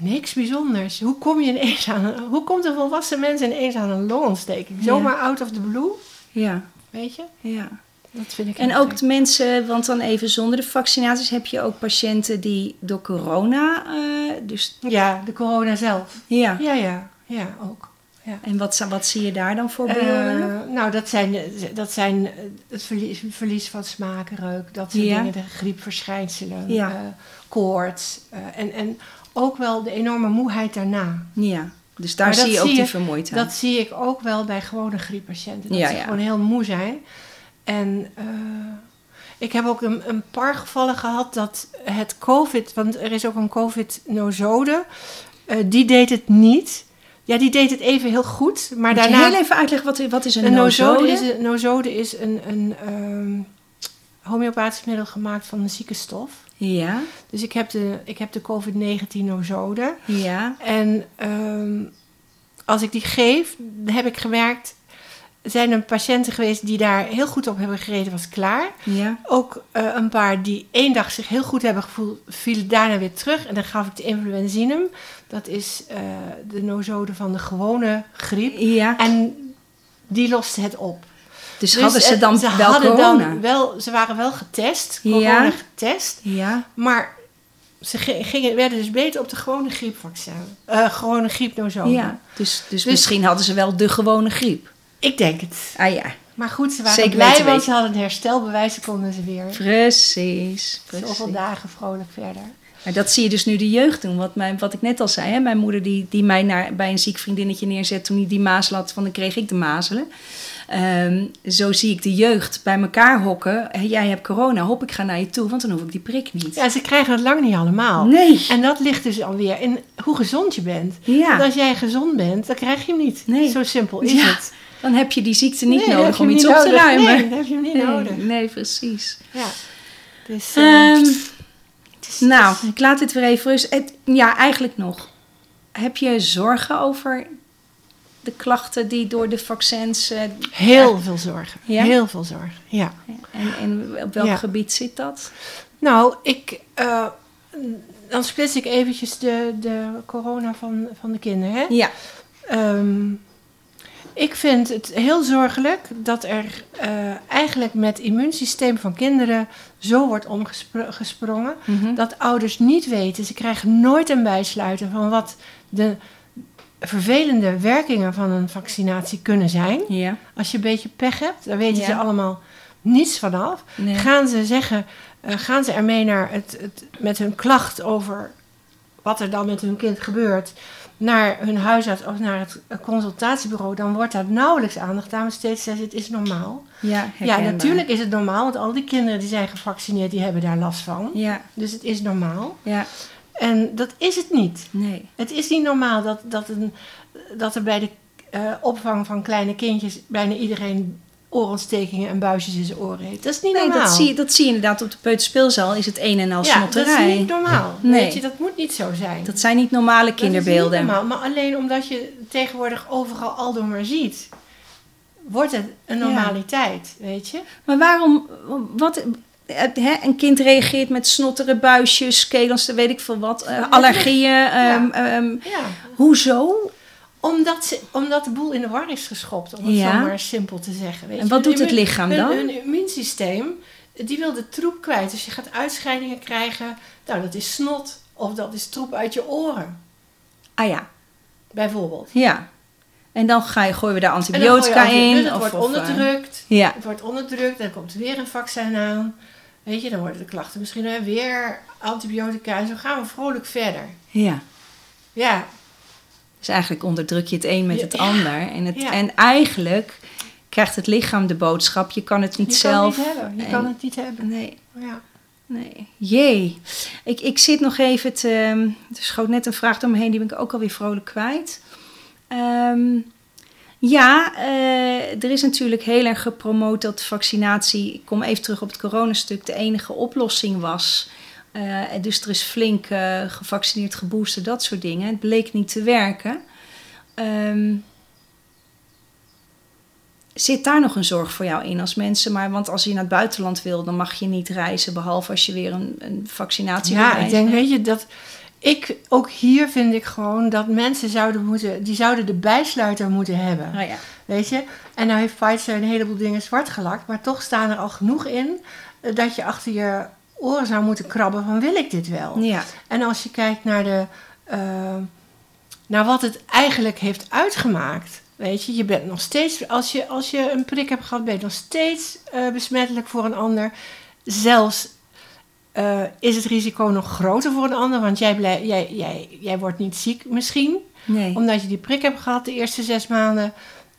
[SPEAKER 2] Niks bijzonders. Hoe kom je ineens aan hoe komt een volwassen mens ineens aan een longontsteking?
[SPEAKER 1] Ja.
[SPEAKER 2] Zomaar out of the blue,
[SPEAKER 1] ja.
[SPEAKER 2] weet je?
[SPEAKER 1] Ja.
[SPEAKER 2] Dat vind ik
[SPEAKER 1] En ook de mensen, want dan even zonder de vaccinaties heb je ook patiënten die door corona, eh, dus
[SPEAKER 2] Ja, de corona zelf.
[SPEAKER 1] ja.
[SPEAKER 2] Ja, ja, ja, ook. Ja.
[SPEAKER 1] En wat, wat zie je daar dan voor beelden?
[SPEAKER 2] Eh, nou, dat zijn, dat zijn eh, het verlies, verlies van smaak, reuk, dat soort
[SPEAKER 1] Ja.
[SPEAKER 2] dingen, de griepverschijnselen,
[SPEAKER 1] Ja.
[SPEAKER 2] eh, koorts. eh, en, en ook wel de enorme moeheid daarna.
[SPEAKER 1] ja, dus daar zie je ook
[SPEAKER 2] zie
[SPEAKER 1] die vermoeidheid.
[SPEAKER 2] Dat zie ik ook wel bij gewone grieppatiënten. Dat
[SPEAKER 1] Ja,
[SPEAKER 2] ze
[SPEAKER 1] ja.
[SPEAKER 2] gewoon heel moe zijn. En eh, ik heb ook een, een paar gevallen gehad dat het COVID... Want er is ook een COVID-nosode. eh, die deed het niet. Ja, die deed het even heel goed. Maar
[SPEAKER 1] Moet je
[SPEAKER 2] daarna...
[SPEAKER 1] heel even uitleggen, wat, wat is een,
[SPEAKER 2] Een
[SPEAKER 1] nosode
[SPEAKER 2] is, een, nosode is een, een ehm, homeopathisch middel gemaakt van een zieke stof.
[SPEAKER 1] Ja,
[SPEAKER 2] Dus ik heb de, ik heb de COVID-19 nosode.
[SPEAKER 1] ja,
[SPEAKER 2] En ehm, als ik die geef, heb ik gemerkt... zijn er patiënten geweest die daar heel goed op hebben gereden, was klaar.
[SPEAKER 1] ja.
[SPEAKER 2] Ook eh, een paar die één dag zich heel goed hebben gevoeld, vielen daarna weer terug. En dan gaf ik de influenzinum. Dat is eh, de nosode van de gewone griep.
[SPEAKER 1] ja.
[SPEAKER 2] En die loste het op.
[SPEAKER 1] Dus,
[SPEAKER 2] Dus,
[SPEAKER 1] hadden ze dan
[SPEAKER 2] ze
[SPEAKER 1] wel
[SPEAKER 2] hadden
[SPEAKER 1] corona?
[SPEAKER 2] Dan wel, ze waren wel getest,
[SPEAKER 1] Ja.
[SPEAKER 2] corona getest.
[SPEAKER 1] Ja,
[SPEAKER 2] Maar ze gi- gingen, werden dus beter op de gewone griepvaccin. eh gewone griepnosode.
[SPEAKER 1] ja. Dus, dus, misschien hadden ze wel de gewone griep.
[SPEAKER 2] Ik denk het.
[SPEAKER 1] Ah ja,
[SPEAKER 2] Maar goed, ze waren
[SPEAKER 1] Zeker
[SPEAKER 2] blij,
[SPEAKER 1] weten
[SPEAKER 2] want ze hadden een herstelbewijs. Ze konden ze weer
[SPEAKER 1] precies.
[SPEAKER 2] zoveel
[SPEAKER 1] precies.
[SPEAKER 2] dagen vrolijk verder.
[SPEAKER 1] Maar dat zie je dus nu de jeugd doen. Wat, mijn, wat ik net al zei. Hè? Mijn moeder die, die mij naar, bij een ziek vriendinnetje neerzet toen hij die mazelen had. Van dan kreeg ik de mazelen. Ehm, zo zie ik de jeugd bij elkaar hokken. Jij hebt corona, hop ik ga naar je toe. Want dan hoef ik die prik niet.
[SPEAKER 2] Ja, ze krijgen het lang niet allemaal.
[SPEAKER 1] Nee.
[SPEAKER 2] En dat ligt dus alweer in hoe gezond je bent.
[SPEAKER 1] Ja.
[SPEAKER 2] Want als jij gezond bent, dan krijg je hem niet.
[SPEAKER 1] Nee.
[SPEAKER 2] Zo simpel is
[SPEAKER 1] Ja,
[SPEAKER 2] het.
[SPEAKER 1] Dan heb je die ziekte niet
[SPEAKER 2] Nee,
[SPEAKER 1] nodig om iets op te ruimen.
[SPEAKER 2] Nee, dan heb je hem niet
[SPEAKER 1] nee,
[SPEAKER 2] nodig.
[SPEAKER 1] nee, precies.
[SPEAKER 2] Ja. Dus, is-
[SPEAKER 1] nou, ik laat dit weer even rust. Ja, eigenlijk nog. Heb je zorgen over de klachten die door de vaccins... eh,
[SPEAKER 2] Heel veel zorgen.
[SPEAKER 1] Ja?
[SPEAKER 2] Heel veel zorgen, ja.
[SPEAKER 1] en, en op welk
[SPEAKER 2] Ja.
[SPEAKER 1] gebied zit dat?
[SPEAKER 2] Nou, ik, eh, dan splits ik eventjes de, de corona van, van de kinderen. Hè?
[SPEAKER 1] Ja.
[SPEAKER 2] Ehm, Ik vind het heel zorgelijk dat er eh, eigenlijk met het immuunsysteem van kinderen zo wordt omgesprongen.
[SPEAKER 1] Mhm.
[SPEAKER 2] Dat ouders niet weten, ze krijgen nooit een bijsluiter van wat de vervelende werkingen van een vaccinatie kunnen zijn.
[SPEAKER 1] Ja.
[SPEAKER 2] Als je een beetje pech hebt, daar weten
[SPEAKER 1] Ja.
[SPEAKER 2] ze allemaal niets vanaf.
[SPEAKER 1] Nee.
[SPEAKER 2] Gaan ze zeggen, eh, gaan ze ermee naar het, het, met hun klacht over wat er dan met hun kind gebeurt, naar hun huisarts of naar het consultatiebureau, dan wordt daar nauwelijks aandacht aan besteed. Ze zeggen, het is normaal.
[SPEAKER 1] Ja,
[SPEAKER 2] Ja, natuurlijk is het normaal, want al die kinderen die zijn gevaccineerd, die hebben daar last van.
[SPEAKER 1] Ja,
[SPEAKER 2] Dus het is normaal.
[SPEAKER 1] ja,
[SPEAKER 2] En dat is het niet.
[SPEAKER 1] nee.
[SPEAKER 2] Het is niet normaal dat, dat, een, dat er bij de eh, opvang van kleine kindjes bijna iedereen oorontstekingen en buisjes in zijn oren heeft. Dat is niet
[SPEAKER 1] Nee,
[SPEAKER 2] normaal.
[SPEAKER 1] dat zie, je, dat zie je inderdaad op de peuterspeelzaal. Is het een en al
[SPEAKER 2] ja, dat is niet normaal.
[SPEAKER 1] Nee.
[SPEAKER 2] Weet je, dat moet niet zo zijn.
[SPEAKER 1] Dat zijn niet normale
[SPEAKER 2] Dat is
[SPEAKER 1] kinderbeelden.
[SPEAKER 2] niet normaal, maar alleen omdat je tegenwoordig overal aldoor maar ziet, wordt het een
[SPEAKER 1] Ja.
[SPEAKER 2] normaliteit, weet je?
[SPEAKER 1] Maar waarom, wat, een kind reageert met snotteren, buisjes, kelels, weet ik veel wat, eh, allergieën. ehm, ehm,
[SPEAKER 2] Ja.
[SPEAKER 1] hoezo?
[SPEAKER 2] Omdat, ze, omdat de boel in de war is geschopt, om het
[SPEAKER 1] Ja.
[SPEAKER 2] zo maar simpel te zeggen. Weet
[SPEAKER 1] En wat doet het lichaam dan?
[SPEAKER 2] Hun immuunsysteem, die wil de troep kwijt. Dus je gaat uitscheidingen krijgen. Nou, dat is snot of dat is troep uit je oren,
[SPEAKER 1] Ah ja,
[SPEAKER 2] bijvoorbeeld.
[SPEAKER 1] ja. En dan ga je, gooien we daar antibiotica in.
[SPEAKER 2] antibiotica, Het
[SPEAKER 1] of,
[SPEAKER 2] wordt
[SPEAKER 1] eh,
[SPEAKER 2] onderdrukt.
[SPEAKER 1] ja,
[SPEAKER 2] Het wordt onderdrukt, dan komt er weer een vaccin aan. Weet je, dan worden de klachten misschien weer antibiotica. En zo gaan we vrolijk verder.
[SPEAKER 1] ja.
[SPEAKER 2] Ja,
[SPEAKER 1] Dus eigenlijk onderdruk je het een met het
[SPEAKER 2] ja.
[SPEAKER 1] ander. En, het,
[SPEAKER 2] Ja.
[SPEAKER 1] en eigenlijk krijgt het lichaam de boodschap, je kan het niet
[SPEAKER 2] je
[SPEAKER 1] zelf.
[SPEAKER 2] kan het niet hebben. Je
[SPEAKER 1] En-
[SPEAKER 2] kan het niet hebben.
[SPEAKER 1] Nee,
[SPEAKER 2] Ja.
[SPEAKER 1] nee. Jee. Ik, ik zit nog even te... Er schoot net een vraag door me heen, die ben ik ook alweer vrolijk kwijt. Ehm, ja, eh, er is natuurlijk heel erg gepromoot dat vaccinatie... Ik kom even terug op het coronastuk, de enige oplossing was... Eh, dus er is flink eh, gevaccineerd, geboosterd, dat soort dingen. Het bleek niet te werken. Ehm, zit daar nog een zorg voor jou in als mensen? Maar, want als je naar het buitenland wil, dan mag je niet reizen, behalve als je weer een, een vaccinatie wil
[SPEAKER 2] Ja, ik denk, weet je, dat ik ook hier vind ik gewoon dat mensen zouden moeten, die zouden de bijsluiter moeten hebben.
[SPEAKER 1] Nou ja.
[SPEAKER 2] Weet je? En nou heeft Pfizer een heleboel dingen zwart gelakt, maar toch staan er al genoeg in eh, dat je achter je oren zou moeten krabben van wil ik dit wel?
[SPEAKER 1] ja.
[SPEAKER 2] En als je kijkt naar, de, eh, naar wat het eigenlijk heeft uitgemaakt. Weet je, je bent nog steeds, als je, als je een prik hebt gehad, ben je nog steeds eh, besmettelijk voor een ander. Zelfs eh, is het risico nog groter voor een ander, want jij, jij, jij, jij wordt niet ziek misschien,
[SPEAKER 1] Nee.
[SPEAKER 2] omdat je die prik hebt gehad de eerste zes maanden.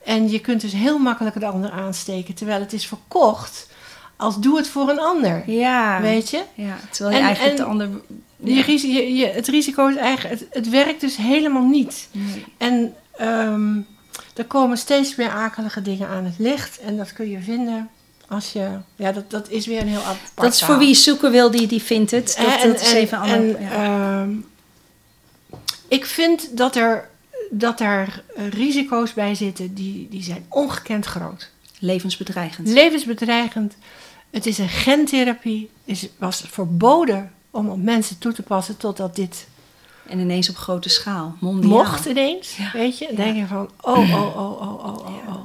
[SPEAKER 2] En je kunt dus heel makkelijk de ander aansteken, terwijl het is verkocht als doe het voor een ander.
[SPEAKER 1] Ja.
[SPEAKER 2] Weet je?
[SPEAKER 1] ja. Terwijl je
[SPEAKER 2] En-
[SPEAKER 1] eigenlijk
[SPEAKER 2] en-
[SPEAKER 1] de ander...
[SPEAKER 2] Je,
[SPEAKER 1] Ja.
[SPEAKER 2] risi- je, je- het risico is eigenlijk, het, het werkt dus helemaal niet.
[SPEAKER 1] Nee.
[SPEAKER 2] En ehm, er komen steeds meer akelige dingen aan het licht. En dat kun je vinden als je, ja, dat, dat is weer een heel apart
[SPEAKER 1] Dat is voor wie zoeken wil, die, die vindt het. Dat,
[SPEAKER 2] En-
[SPEAKER 1] dat is
[SPEAKER 2] en-
[SPEAKER 1] even een ander...
[SPEAKER 2] en,
[SPEAKER 1] ja.
[SPEAKER 2] ehm, ik vind dat er, dat er risico's bij zitten die, die zijn ongekend groot.
[SPEAKER 1] Levensbedreigend.
[SPEAKER 2] Levensbedreigend. Het is een gentherapie. Het was verboden om op mensen toe te passen totdat dit
[SPEAKER 1] En ineens op grote schaal. Mondiaal.
[SPEAKER 2] mocht ineens.
[SPEAKER 1] Ja.
[SPEAKER 2] Weet je? Dan
[SPEAKER 1] Ja.
[SPEAKER 2] denk je van, oh, oh, oh, oh, oh, oh, oh.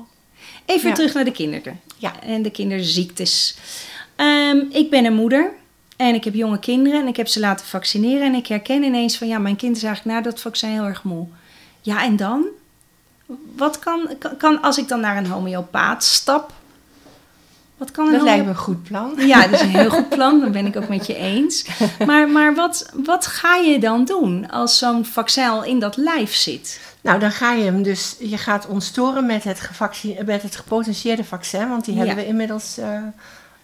[SPEAKER 1] Even
[SPEAKER 2] Ja.
[SPEAKER 1] terug naar de kinderen.
[SPEAKER 2] Ja.
[SPEAKER 1] En de kinderziektes. Ehm, ik ben een moeder. En ik heb jonge kinderen. En ik heb ze laten vaccineren. En ik herken ineens van... Ja, mijn kind is eigenlijk na dat vaccin heel erg moe. Ja, en dan? Wat kan... kan, kan als ik dan naar een homeopaat stap... Wat kan een
[SPEAKER 2] Dat lijkt me een goed plan. [laughs]
[SPEAKER 1] Ja, dat is een heel goed plan. Dat ben ik ook met je eens. [laughs] Maar, maar wat, wat ga je dan doen als zo'n vaccin al in dat lijf zit?
[SPEAKER 2] Nou, dan ga je hem dus, je gaat ontstoren met het, met het gepotentieerde vaccin, want die
[SPEAKER 1] Ja.
[SPEAKER 2] hebben we inmiddels eh,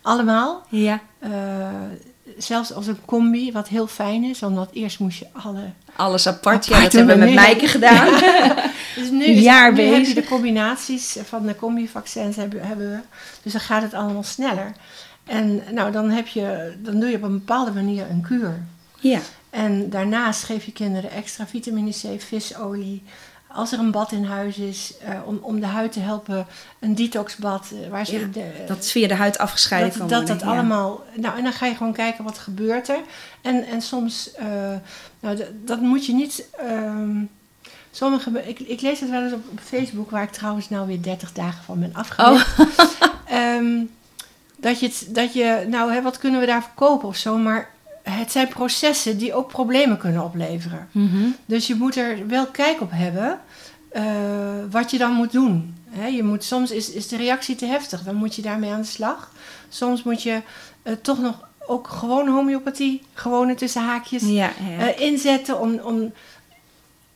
[SPEAKER 2] allemaal.
[SPEAKER 1] Ja.
[SPEAKER 2] Eh, zelfs als een combi, wat heel fijn is, omdat eerst moest je alle...
[SPEAKER 1] Alles apart. Ja, dat hebben we met Mijke gedaan. [laughs] [laughs]
[SPEAKER 2] Dus nu, is,
[SPEAKER 1] Jaar
[SPEAKER 2] nu heb je de combinaties van de combi-vaccins hebben, hebben we. Dus dan gaat het allemaal sneller. En nou, dan, heb je, dan doe je op een bepaalde manier een kuur.
[SPEAKER 1] Ja.
[SPEAKER 2] En daarnaast geef je kinderen extra vitamine C, visolie. Als er een bad in huis is, eh, om, om de huid te helpen, een detoxbad. eh, waar ze
[SPEAKER 1] Ja,
[SPEAKER 2] de,
[SPEAKER 1] Dat via de huid afgescheiden
[SPEAKER 2] dat,
[SPEAKER 1] kan
[SPEAKER 2] dat,
[SPEAKER 1] worden.
[SPEAKER 2] dat
[SPEAKER 1] ja.
[SPEAKER 2] allemaal. Nou, en dan ga je gewoon kijken wat gebeurt er. En, en soms, eh, nou, dat, dat moet je niet ehm, sommige, ik, ik lees het wel eens op, op Facebook, waar ik trouwens nou weer 30 dagen van ben afgelegd. [laughs] Ehm, dat je, het, dat je nou, hè, wat kunnen we daar verkopen of zo, maar het zijn processen die ook problemen kunnen opleveren.
[SPEAKER 1] Mhm.
[SPEAKER 2] Dus je moet er wel kijk op hebben eh, wat je dan moet doen. Je moet, soms is, is de reactie te heftig, dan moet je daarmee aan de slag. Soms moet je eh, toch nog ook gewoon homeopathie, gewone tussen haakjes,
[SPEAKER 1] Ja, ja.
[SPEAKER 2] eh, inzetten om, om...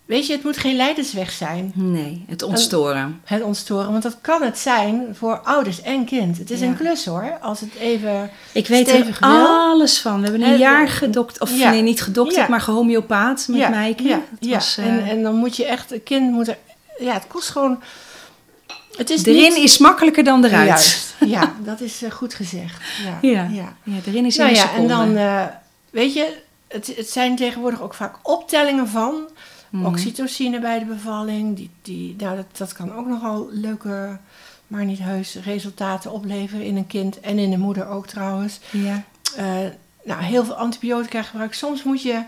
[SPEAKER 2] Weet je, het moet geen leidersweg zijn,
[SPEAKER 1] nee, het ontstoren.
[SPEAKER 2] het ontstoren. Want dat kan het zijn voor ouders en kind. Het is
[SPEAKER 1] Ja.
[SPEAKER 2] een klus hoor, als het even...
[SPEAKER 1] Ik weet er alles van. We hebben een jaar gedokterd, of
[SPEAKER 2] ja.
[SPEAKER 1] nee, niet gedokterd,
[SPEAKER 2] Ja.
[SPEAKER 1] maar gehomeopaat met
[SPEAKER 2] ja,
[SPEAKER 1] Mijke.
[SPEAKER 2] Ja,
[SPEAKER 1] was, eh,
[SPEAKER 2] en, en dan moet je echt, een kind moet er... Ja, het kost gewoon... Het is
[SPEAKER 1] erin
[SPEAKER 2] niet,
[SPEAKER 1] is makkelijker dan eruit.
[SPEAKER 2] Juist, ja, dat is eh, goed gezegd. Ja,
[SPEAKER 1] Ja.
[SPEAKER 2] ja.
[SPEAKER 1] Erin is
[SPEAKER 2] Nou ja, en dan, eh, weet je, het, het zijn tegenwoordig ook vaak optellingen van
[SPEAKER 1] Mhm.
[SPEAKER 2] oxytocine bij de bevalling. Die, die, nou, dat, dat kan ook nogal leuke, maar niet heus, resultaten opleveren in een kind en in de moeder ook trouwens.
[SPEAKER 1] Ja.
[SPEAKER 2] Eh, nou, heel veel antibiotica gebruik. Soms moet je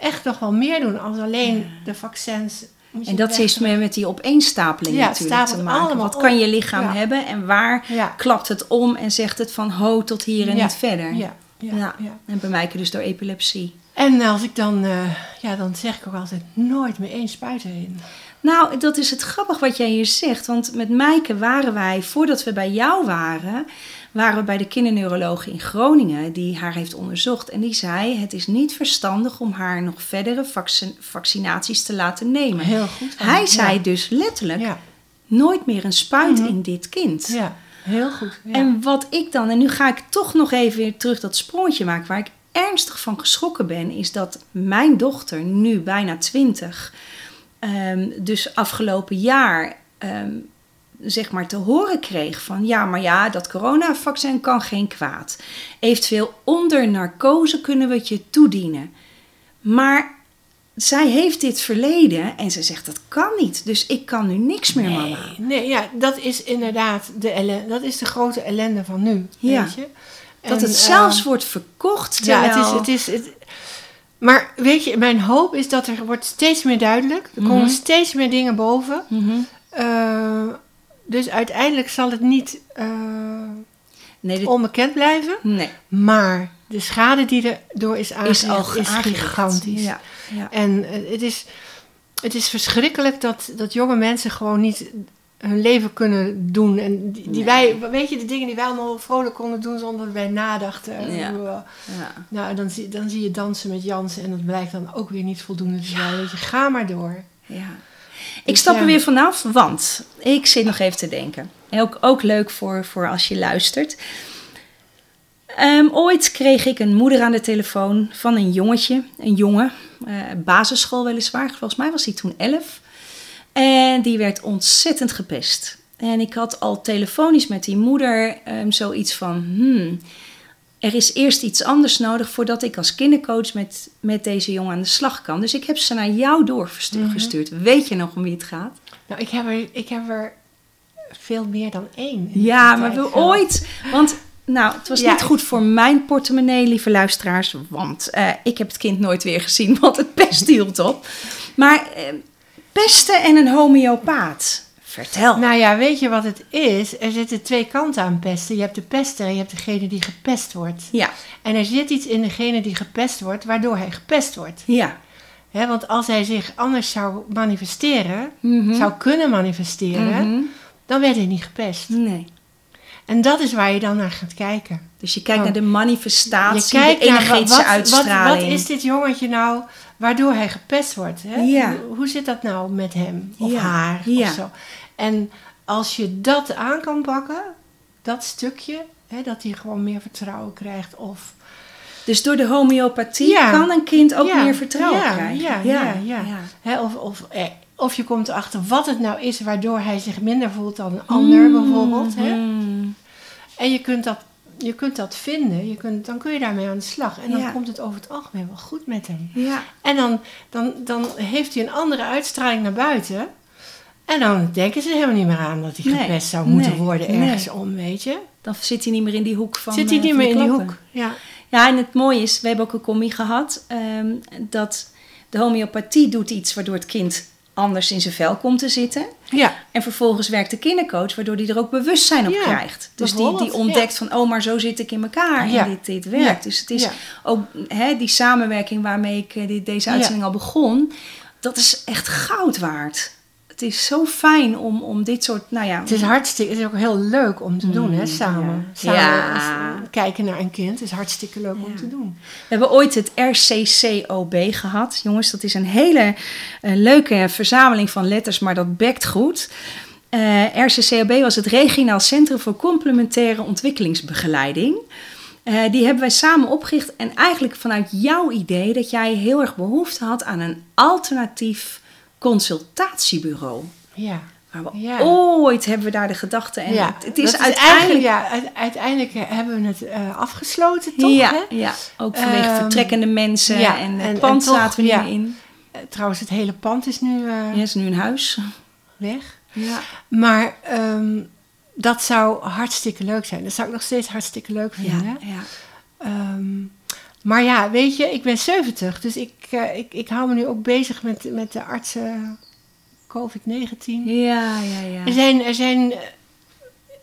[SPEAKER 2] echt nog wel meer doen als alleen de vaccins. moet
[SPEAKER 1] En dat is
[SPEAKER 2] wegnemen.
[SPEAKER 1] met, met die opeenstapeling
[SPEAKER 2] Ja,
[SPEAKER 1] natuurlijk te maken.
[SPEAKER 2] allemaal
[SPEAKER 1] Wat kan je lichaam
[SPEAKER 2] Ja.
[SPEAKER 1] hebben en waar klapt het om en zegt het van ho tot hier en niet verder.
[SPEAKER 2] ja, ja,
[SPEAKER 1] Ja.
[SPEAKER 2] ja.
[SPEAKER 1] En bij Mijke dus door epilepsie.
[SPEAKER 2] En als ik dan, eh, ja, dan zeg ik ook altijd nooit meer één spuit erin.
[SPEAKER 1] Nou, dat is het grappig wat jij hier zegt. Want met Mijke waren wij, voordat we bij jou waren, waren we bij de kinderneuroloog in Groningen, die haar heeft onderzocht. En die zei: Het is niet verstandig om haar nog verdere vaccin- vaccinaties te laten nemen.
[SPEAKER 2] Heel goed.
[SPEAKER 1] Hij zei dus letterlijk:
[SPEAKER 2] Ja,
[SPEAKER 1] nooit meer een spuit
[SPEAKER 2] Mhm.
[SPEAKER 1] in dit kind.
[SPEAKER 2] ja, heel goed. Ja.
[SPEAKER 1] En wat ik dan, en nu ga ik toch nog even weer terug dat sprongetje maken, waar ik ernstig van geschrokken ben, is dat mijn dochter, nu bijna 20, ehm, dus afgelopen jaar, ehm, zeg maar te horen kreeg van ja, maar ja, dat coronavaccin kan geen kwaad. Eventueel onder narcose kunnen we het je toedienen. Maar zij heeft dit verleden en ze zegt dat kan niet. Dus ik kan nu niks meer, mama.
[SPEAKER 2] nee, ja, dat is inderdaad de, ellen, dat is de grote ellende van nu.
[SPEAKER 1] Ja.
[SPEAKER 2] Weet je?
[SPEAKER 1] Dat
[SPEAKER 2] En,
[SPEAKER 1] het zelfs
[SPEAKER 2] eh,
[SPEAKER 1] wordt verkocht.
[SPEAKER 2] Ja, het is, het is, het, maar weet je, mijn hoop is dat er wordt steeds meer duidelijk. Er
[SPEAKER 1] Mhm.
[SPEAKER 2] komen steeds meer dingen boven.
[SPEAKER 1] Mhm.
[SPEAKER 2] Eh, dus uiteindelijk zal het niet eh,
[SPEAKER 1] Nee, dit
[SPEAKER 2] onbekend blijven.
[SPEAKER 1] nee,
[SPEAKER 2] Maar de schade die er door is
[SPEAKER 1] is
[SPEAKER 2] aangericht is,
[SPEAKER 1] aangericht.
[SPEAKER 2] gigantisch.
[SPEAKER 1] Ja, ja.
[SPEAKER 2] En het, is, het is verschrikkelijk dat, dat jonge mensen gewoon niet hun leven kunnen doen. En die, die
[SPEAKER 1] Nee.
[SPEAKER 2] wij, weet je, de dingen die wij allemaal vrolijk konden doen zonder dat wij nadachten.
[SPEAKER 1] Ja. Ja.
[SPEAKER 2] Nou, dan zie, dan zie je dansen met Jansen en dat blijkt dan ook weer niet voldoende te zijn. Weet je, ga maar door.
[SPEAKER 1] ja. Ik
[SPEAKER 2] Dus
[SPEAKER 1] stap er weer vanaf, want ik zit nog even te denken. En Ook, ook leuk voor, voor als je luistert. Ehm, ooit kreeg ik een moeder aan de telefoon van een jongetje, een jongen, eh, basisschool weliswaar. Volgens mij was hij toen 11. En die werd ontzettend gepest. En ik had al telefonisch met die moeder ehm, zoiets van: hmm, er is eerst iets anders nodig voordat ik als kindercoach met, met deze jongen aan de slag kan. Dus ik heb ze naar jou doorgestuurd. Weet je nog om wie het gaat?
[SPEAKER 2] Nou, ik heb er, ik heb er veel meer dan één.
[SPEAKER 1] Ja, maar we ooit. Want nou, het was
[SPEAKER 2] Ja,
[SPEAKER 1] niet goed voor mijn portemonnee, lieve luisteraars. Want eh, ik heb het kind nooit weer gezien, want het pest hield op. Maar eh, pesten en een homeopaat. Vertel.
[SPEAKER 2] Nou ja, weet je wat het is? Er zitten twee kanten aan pesten. Je hebt de pester en je hebt degene die gepest wordt.
[SPEAKER 1] ja,
[SPEAKER 2] En er zit iets in degene die gepest wordt, waardoor hij gepest wordt.
[SPEAKER 1] ja.
[SPEAKER 2] Want als hij zich anders zou manifesteren,
[SPEAKER 1] Mhm.
[SPEAKER 2] zou kunnen manifesteren,
[SPEAKER 1] Mhm.
[SPEAKER 2] dan werd hij niet gepest.
[SPEAKER 1] Nee.
[SPEAKER 2] En dat is waar je dan naar gaat kijken.
[SPEAKER 1] Dus je kijkt
[SPEAKER 2] Oh.
[SPEAKER 1] naar de manifestatie,
[SPEAKER 2] je kijkt
[SPEAKER 1] de
[SPEAKER 2] naar
[SPEAKER 1] energetische
[SPEAKER 2] wat, wat,
[SPEAKER 1] uitstraling.
[SPEAKER 2] wat is dit jongetje nou waardoor hij gepest wordt? Hè?
[SPEAKER 1] Ja.
[SPEAKER 2] Hoe, hoe zit dat nou met hem of
[SPEAKER 1] Ja.
[SPEAKER 2] haar of zo? En als je dat aan kan pakken, dat stukje, hè, dat hij gewoon meer vertrouwen krijgt of...
[SPEAKER 1] Dus door de homeopathie
[SPEAKER 2] Ja.
[SPEAKER 1] kan een kind ook
[SPEAKER 2] Ja.
[SPEAKER 1] meer vertrouwen
[SPEAKER 2] Ja,
[SPEAKER 1] krijgen.
[SPEAKER 2] ja, ja, ja. Hè, of, of, eh, of je komt erachter wat het nou is waardoor hij zich minder voelt dan een ander bijvoorbeeld. Hè?
[SPEAKER 1] Mhm.
[SPEAKER 2] En je kunt dat, je kunt dat vinden, je kunt, dan kun je daarmee aan de slag. En dan
[SPEAKER 1] Ja.
[SPEAKER 2] komt het over het algemeen wel goed met hem.
[SPEAKER 1] Ja.
[SPEAKER 2] En dan, dan, dan heeft hij een andere uitstraling naar buiten. En dan denken ze helemaal niet meer aan dat hij
[SPEAKER 1] Nee,
[SPEAKER 2] gepest zou moeten
[SPEAKER 1] nee,
[SPEAKER 2] worden
[SPEAKER 1] nee.
[SPEAKER 2] ergens om, weet je.
[SPEAKER 1] Dan zit hij niet meer in die hoek van.
[SPEAKER 2] Zit hij
[SPEAKER 1] eh,
[SPEAKER 2] niet meer in die hoek. Ja.
[SPEAKER 1] Ja, en het mooie is, we hebben ook een commie gehad, ehm, dat de homeopathie doet iets waardoor het kind anders in zijn vel komt te zitten.
[SPEAKER 2] Ja.
[SPEAKER 1] En vervolgens werkt de kindercoach, waardoor die er ook bewustzijn op
[SPEAKER 2] Ja,
[SPEAKER 1] krijgt. Dus die, die ontdekt van, oh, maar zo zit ik in elkaar
[SPEAKER 2] Ja.
[SPEAKER 1] en dit, dit werkt. Dus het is ook hè, die samenwerking waarmee ik eh, dit, deze uitzending al begon, dat is echt goud waard. Het is zo fijn om, om dit soort, nou ja...
[SPEAKER 2] Het is hartstikke, het is ook heel leuk om te doen, hè, samen.
[SPEAKER 1] Mm, ja.
[SPEAKER 2] Samen
[SPEAKER 1] Ja.
[SPEAKER 2] kijken naar een kind is hartstikke leuk om te doen.
[SPEAKER 1] We hebben ooit het RCCOB gehad. Jongens, dat is een hele eh, leuke verzameling van letters, maar dat bekt goed. Eh, RCCOB was het Regionaal Centrum voor Complementaire Ontwikkelingsbegeleiding. Eh, die hebben wij samen opgericht en eigenlijk vanuit jouw idee dat jij heel erg behoefte had aan een alternatief consultatiebureau.
[SPEAKER 2] Ja.
[SPEAKER 1] Maar we
[SPEAKER 2] Ja.
[SPEAKER 1] ooit hebben we daar de gedachte en
[SPEAKER 2] ja,
[SPEAKER 1] het, het is uiteindelijk...
[SPEAKER 2] ja, uite- uiteindelijk hebben we het eh, afgesloten, toch?
[SPEAKER 1] ja,
[SPEAKER 2] hè?
[SPEAKER 1] ja, ook vanwege
[SPEAKER 2] Ehm,
[SPEAKER 1] vertrekkende mensen
[SPEAKER 2] ja,
[SPEAKER 1] en
[SPEAKER 2] en-
[SPEAKER 1] het pand
[SPEAKER 2] en toch,
[SPEAKER 1] zaten we niet meer in.
[SPEAKER 2] Eh, trouwens, het hele pand is nu eh,
[SPEAKER 1] is nu een huis.
[SPEAKER 2] weg.
[SPEAKER 1] Ja.
[SPEAKER 2] Maar ehm, dat zou hartstikke leuk zijn. Dat zou ik nog steeds hartstikke leuk vinden.
[SPEAKER 1] Ja, ja.
[SPEAKER 2] Ehm, maar ja, weet je, ik ben 70, dus ik, eh, ik, ik hou me nu ook bezig met, met de artsen COVID-19.
[SPEAKER 1] Ja, ja, ja.
[SPEAKER 2] Er zijn, er zijn, eh,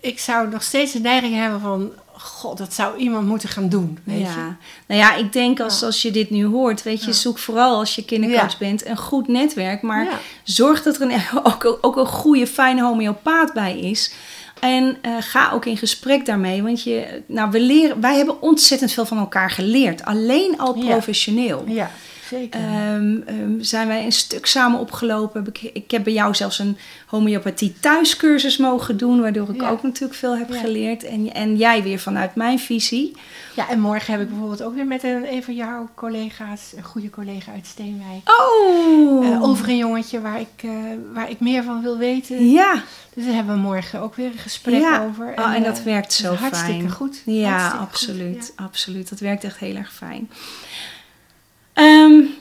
[SPEAKER 2] ik zou nog steeds de neiging hebben van, god, dat zou iemand moeten gaan doen. Weet je?
[SPEAKER 1] Ja. Nou ja, ik denk als,
[SPEAKER 2] Ja.
[SPEAKER 1] als je dit nu hoort, weet je,
[SPEAKER 2] Ja.
[SPEAKER 1] zoek vooral als je kindercoach
[SPEAKER 2] Ja.
[SPEAKER 1] bent een goed netwerk. Maar zorg dat er een, [laughs] ook, ook een goede, fijne homeopaat bij is. En eh, ga ook in gesprek daarmee. Want je, nou, we leren, wij hebben ontzettend veel van elkaar geleerd. Alleen al
[SPEAKER 2] Ja.
[SPEAKER 1] professioneel.
[SPEAKER 2] Ja, zeker.
[SPEAKER 1] Ehm, ehm, zijn wij een stuk samen opgelopen. Ik, ik heb bij jou zelfs een homeopathie thuiscursus mogen doen, waardoor ik
[SPEAKER 2] Ja.
[SPEAKER 1] ook natuurlijk veel heb
[SPEAKER 2] Ja.
[SPEAKER 1] geleerd. En, en jij weer vanuit mijn visie.
[SPEAKER 2] ja, en morgen heb ik bijvoorbeeld ook weer met een, een van jouw collega's, een goede collega uit Steenwijk,
[SPEAKER 1] Oh!
[SPEAKER 2] eh, over een jongetje waar ik, eh, waar ik meer van wil weten.
[SPEAKER 1] Ja,
[SPEAKER 2] Dus daar hebben we morgen ook weer een gesprek
[SPEAKER 1] ja.
[SPEAKER 2] over.
[SPEAKER 1] Oh, en dat
[SPEAKER 2] eh,
[SPEAKER 1] werkt zo
[SPEAKER 2] hartstikke
[SPEAKER 1] fijn.
[SPEAKER 2] goed.
[SPEAKER 1] Ja,
[SPEAKER 2] Hartstikke goed,
[SPEAKER 1] absoluut,
[SPEAKER 2] ja.
[SPEAKER 1] absoluut. Dat werkt echt heel erg fijn.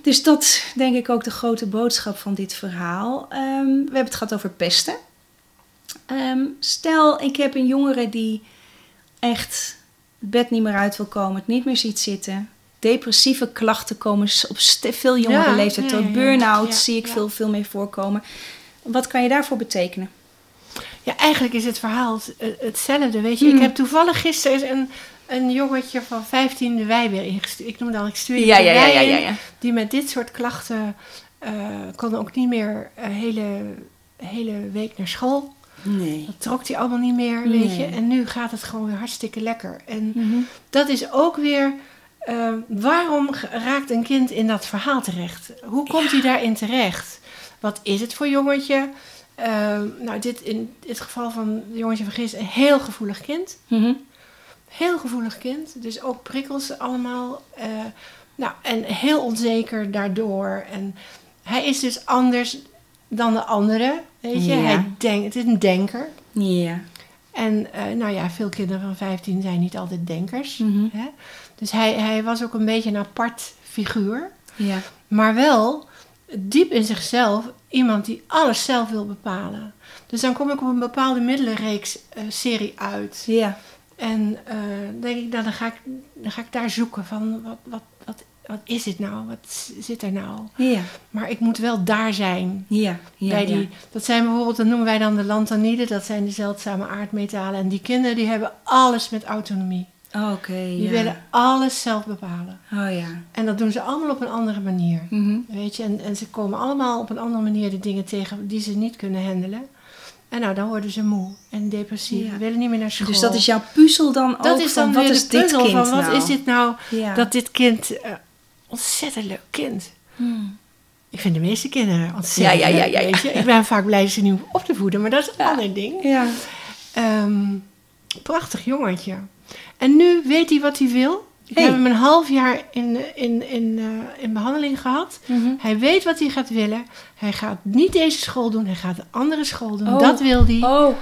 [SPEAKER 1] Dus dat denk ik ook de grote boodschap van dit verhaal. Ehm, we hebben het gehad over pesten. Ehm, stel, ik heb een jongere die echt het bed niet meer uit wil komen, het niet meer ziet zitten. Depressieve klachten komen op veel jongere
[SPEAKER 2] Ja,
[SPEAKER 1] leeftijd.
[SPEAKER 2] ja, ja,
[SPEAKER 1] burn-out zie ik veel, veel meer voorkomen. Wat kan je daarvoor betekenen?
[SPEAKER 2] Ja, eigenlijk is het verhaal eh, hetzelfde. Weet je,
[SPEAKER 1] Hmm.
[SPEAKER 2] ik heb toevallig gisteren een, een jongetje van 15 de wei weer ingestuurd. Ik noem dan, ik stuur
[SPEAKER 1] Ja, ja, ja, ja, ja.
[SPEAKER 2] Die met dit soort klachten eh kon ook niet meer een hele, hele week naar school.
[SPEAKER 1] Nee.
[SPEAKER 2] Dat trok hij allemaal niet meer, weet je. En nu gaat het gewoon weer hartstikke lekker. En
[SPEAKER 1] Mhm.
[SPEAKER 2] dat is ook weer... eh, waarom raakt een kind in dat verhaal terecht? Hoe komt hij daarin terecht? Wat is het voor jongetje? Eh, nou, dit in dit geval van het jongetje van gisteren, een heel gevoelig kind.
[SPEAKER 1] Mhm.
[SPEAKER 2] Heel gevoelig kind. Dus ook prikkels allemaal. eh, nou, en heel onzeker daardoor. En hij is dus anders dan de anderen. Weet je,
[SPEAKER 1] Ja.
[SPEAKER 2] hij denkt, het is een denker.
[SPEAKER 1] Ja.
[SPEAKER 2] En eh, nou ja, veel kinderen van 15 zijn niet altijd denkers.
[SPEAKER 1] Mhm.
[SPEAKER 2] Hè? Dus hij, hij was ook een beetje een apart figuur.
[SPEAKER 1] Ja.
[SPEAKER 2] Maar wel diep in zichzelf iemand die alles zelf wil bepalen. Dus dan kom ik op een bepaalde middelenreeks eh, serie uit.
[SPEAKER 1] Ja.
[SPEAKER 2] En eh, denk ik, nou, dan, ga ik, dan ga ik daar zoeken van wat, wat, wat, wat is dit nou? Wat zit er nou?
[SPEAKER 1] Ja.
[SPEAKER 2] Maar ik moet wel daar zijn.
[SPEAKER 1] Ja. Ja.
[SPEAKER 2] bij die, Dat zijn bijvoorbeeld, dat noemen wij dan de lantaniden. Dat zijn de zeldzame aardmetalen. En die kinderen die hebben alles met autonomie.
[SPEAKER 1] Ja. Oké.
[SPEAKER 2] Die
[SPEAKER 1] ja.
[SPEAKER 2] willen alles zelf bepalen.
[SPEAKER 1] Oh ja.
[SPEAKER 2] En dat doen ze allemaal op een andere manier.
[SPEAKER 1] Mhm.
[SPEAKER 2] Weet je, en, en ze komen allemaal op een andere manier de dingen tegen die ze niet kunnen handelen. En nou, dan worden ze moe en depressief.
[SPEAKER 1] Ja.
[SPEAKER 2] Willen niet meer naar school.
[SPEAKER 1] Dus dat is jouw puzzel dan
[SPEAKER 2] dat
[SPEAKER 1] ook
[SPEAKER 2] is
[SPEAKER 1] van
[SPEAKER 2] dan
[SPEAKER 1] wat
[SPEAKER 2] weer
[SPEAKER 1] is
[SPEAKER 2] de
[SPEAKER 1] dit
[SPEAKER 2] puzzel
[SPEAKER 1] kind
[SPEAKER 2] van wat
[SPEAKER 1] nou?
[SPEAKER 2] is dit nou?
[SPEAKER 1] Ja.
[SPEAKER 2] Dat dit kind, eh, ontzettend leuk kind.
[SPEAKER 1] Hmm.
[SPEAKER 2] Ik vind de meeste kinderen ontzettend
[SPEAKER 1] Ja, ja, ja, ja, ja.
[SPEAKER 2] Ik ben vaak blij ze nu op te voeden, maar dat is een ander ding.
[SPEAKER 1] Ja.
[SPEAKER 2] Ehm, prachtig jongetje. En nu weet hij wat hij wil. Ik
[SPEAKER 1] Hey.
[SPEAKER 2] heb hem een half jaar in, in, in, eh, in behandeling gehad.
[SPEAKER 1] Mhm.
[SPEAKER 2] Hij weet wat hij gaat willen. Hij gaat niet deze school doen, hij gaat een andere school doen.
[SPEAKER 1] Oh.
[SPEAKER 2] Dat wil hij.
[SPEAKER 1] Oh.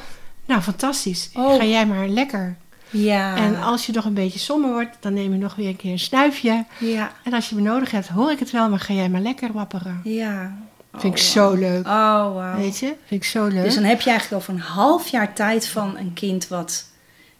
[SPEAKER 2] Nou, fantastisch.
[SPEAKER 1] Oh.
[SPEAKER 2] Ga jij maar lekker.
[SPEAKER 1] Ja.
[SPEAKER 2] En als je nog een beetje somber wordt, dan neem je nog weer een keer een snuifje.
[SPEAKER 1] Ja.
[SPEAKER 2] En als je me nodig hebt, hoor ik het wel, maar ga jij maar lekker wapperen.
[SPEAKER 1] Ja.
[SPEAKER 2] Vind ik
[SPEAKER 1] Oh,
[SPEAKER 2] zo leuk.
[SPEAKER 1] Oh, wauw.
[SPEAKER 2] Weet je? Vind ik zo leuk.
[SPEAKER 1] Dus dan heb je eigenlijk over een half jaar tijd van een kind wat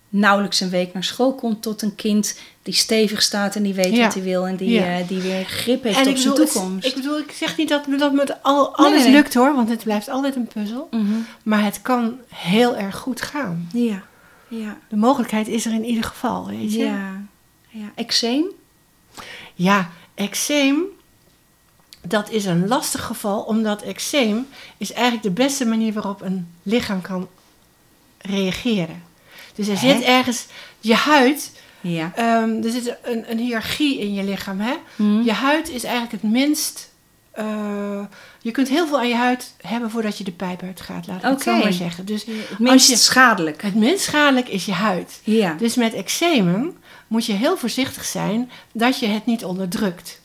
[SPEAKER 1] nauwelijks een week naar school komt tot een kind die stevig staat en die weet
[SPEAKER 2] Ja.
[SPEAKER 1] wat hij wil en die,
[SPEAKER 2] Ja.
[SPEAKER 1] eh, die weer grip heeft
[SPEAKER 2] En
[SPEAKER 1] op zijn
[SPEAKER 2] bedoel, het-
[SPEAKER 1] toekomst.
[SPEAKER 2] ik bedoel, ik zeg niet dat, dat met al, alles
[SPEAKER 1] nee, nee.
[SPEAKER 2] lukt hoor, want het blijft altijd een puzzel.
[SPEAKER 1] Mhm.
[SPEAKER 2] Maar het kan heel erg goed gaan.
[SPEAKER 1] Ja, ja,
[SPEAKER 2] De mogelijkheid is er in ieder geval, weet je.
[SPEAKER 1] ja. ja. Eczeem?
[SPEAKER 2] Ja, eczeem, dat is een lastig geval, omdat eczeem is eigenlijk de beste manier waarop een lichaam kan reageren. Dus er
[SPEAKER 1] Hè?
[SPEAKER 2] zit ergens, je huid,
[SPEAKER 1] Ja.
[SPEAKER 2] ehm, er zit een, een hiërarchie in je lichaam. Hè?
[SPEAKER 1] Mhm.
[SPEAKER 2] Je huid is eigenlijk het minst, eh, je kunt heel veel aan je huid hebben voordat je de pijp uitgaat, laat ik het zo maar zeggen. Dus
[SPEAKER 1] Het minst
[SPEAKER 2] als je-
[SPEAKER 1] schadelijk.
[SPEAKER 2] het minst schadelijk is je huid.
[SPEAKER 1] Ja.
[SPEAKER 2] Dus met eczemen moet je heel voorzichtig zijn dat je het niet onderdrukt.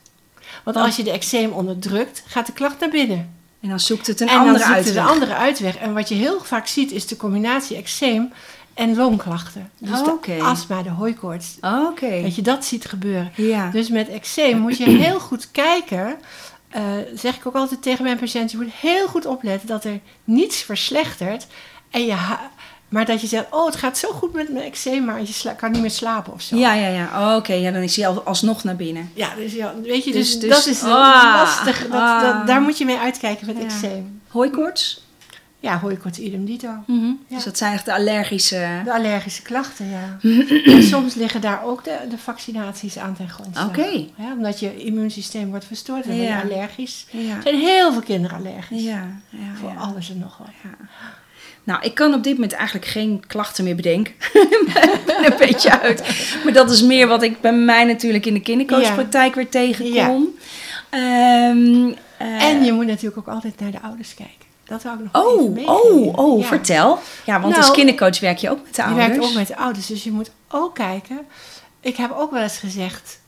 [SPEAKER 2] Want
[SPEAKER 1] Want-
[SPEAKER 2] als je de eczeem onderdrukt, gaat de klacht naar binnen.
[SPEAKER 1] En dan zoekt het een
[SPEAKER 2] en
[SPEAKER 1] andere
[SPEAKER 2] dan zoekt
[SPEAKER 1] uit.
[SPEAKER 2] er de andere uitweg. En wat je heel vaak ziet is de combinatie eczeem en longklachten. Dus
[SPEAKER 1] Oh,
[SPEAKER 2] de astma, de hooikoorts. Dat je dat ziet gebeuren.
[SPEAKER 1] Ja.
[SPEAKER 2] Dus met eczeem moet je [clears throat] heel goed kijken. eh, zeg ik ook altijd tegen mijn patiënten. Je moet heel goed opletten dat er niets verslechtert. En je maar dat je zegt, oh het gaat zo goed met mijn eczeem. Maar je kan niet meer slapen of zo.
[SPEAKER 1] Ja, ja, ja. Oh, Oké, ja, dan is hij al, alsnog naar binnen.
[SPEAKER 2] Ja, dus ja, weet je, dus,
[SPEAKER 1] Dus- dus-
[SPEAKER 2] dat is
[SPEAKER 1] ah,
[SPEAKER 2] lastig. Dat,
[SPEAKER 1] ah.
[SPEAKER 2] dat, daar moet je mee uitkijken met
[SPEAKER 1] Ja.
[SPEAKER 2] eczeem.
[SPEAKER 1] Hooikoorts?
[SPEAKER 2] Ja, hooikoorts idem dito.
[SPEAKER 1] Mhm.
[SPEAKER 2] Ja.
[SPEAKER 1] Dus dat zijn echt de allergische...
[SPEAKER 2] De allergische klachten, ja. en [clears throat] soms liggen daar ook de, de vaccinaties aan ten grondslag.
[SPEAKER 1] Oké.
[SPEAKER 2] Ja, omdat je immuunsysteem wordt verstoord en dan
[SPEAKER 1] Ja.
[SPEAKER 2] ben je allergisch.
[SPEAKER 1] Ja.
[SPEAKER 2] Er zijn heel veel kinderen allergisch.
[SPEAKER 1] Ja, ja,
[SPEAKER 2] Voor
[SPEAKER 1] ja.
[SPEAKER 2] alles en nog wat.
[SPEAKER 1] Ja. Nou, ik kan op dit moment eigenlijk geen klachten meer bedenken. ik [laughs] ben een beetje uit. Maar dat is meer wat ik bij mij natuurlijk in de kindercoachpraktijk weer tegenkom. Ehm, eh,
[SPEAKER 2] En je moet natuurlijk ook altijd naar de ouders kijken. Dat ik nog even
[SPEAKER 1] Oh, oh, oh,
[SPEAKER 2] Ja.
[SPEAKER 1] vertel. Ja, want
[SPEAKER 2] Nou,
[SPEAKER 1] als kindercoach werk je ook met de
[SPEAKER 2] Je
[SPEAKER 1] ouders.
[SPEAKER 2] werkt ook met de ouders, dus je moet ook kijken. Ik heb ook wel eens gezegd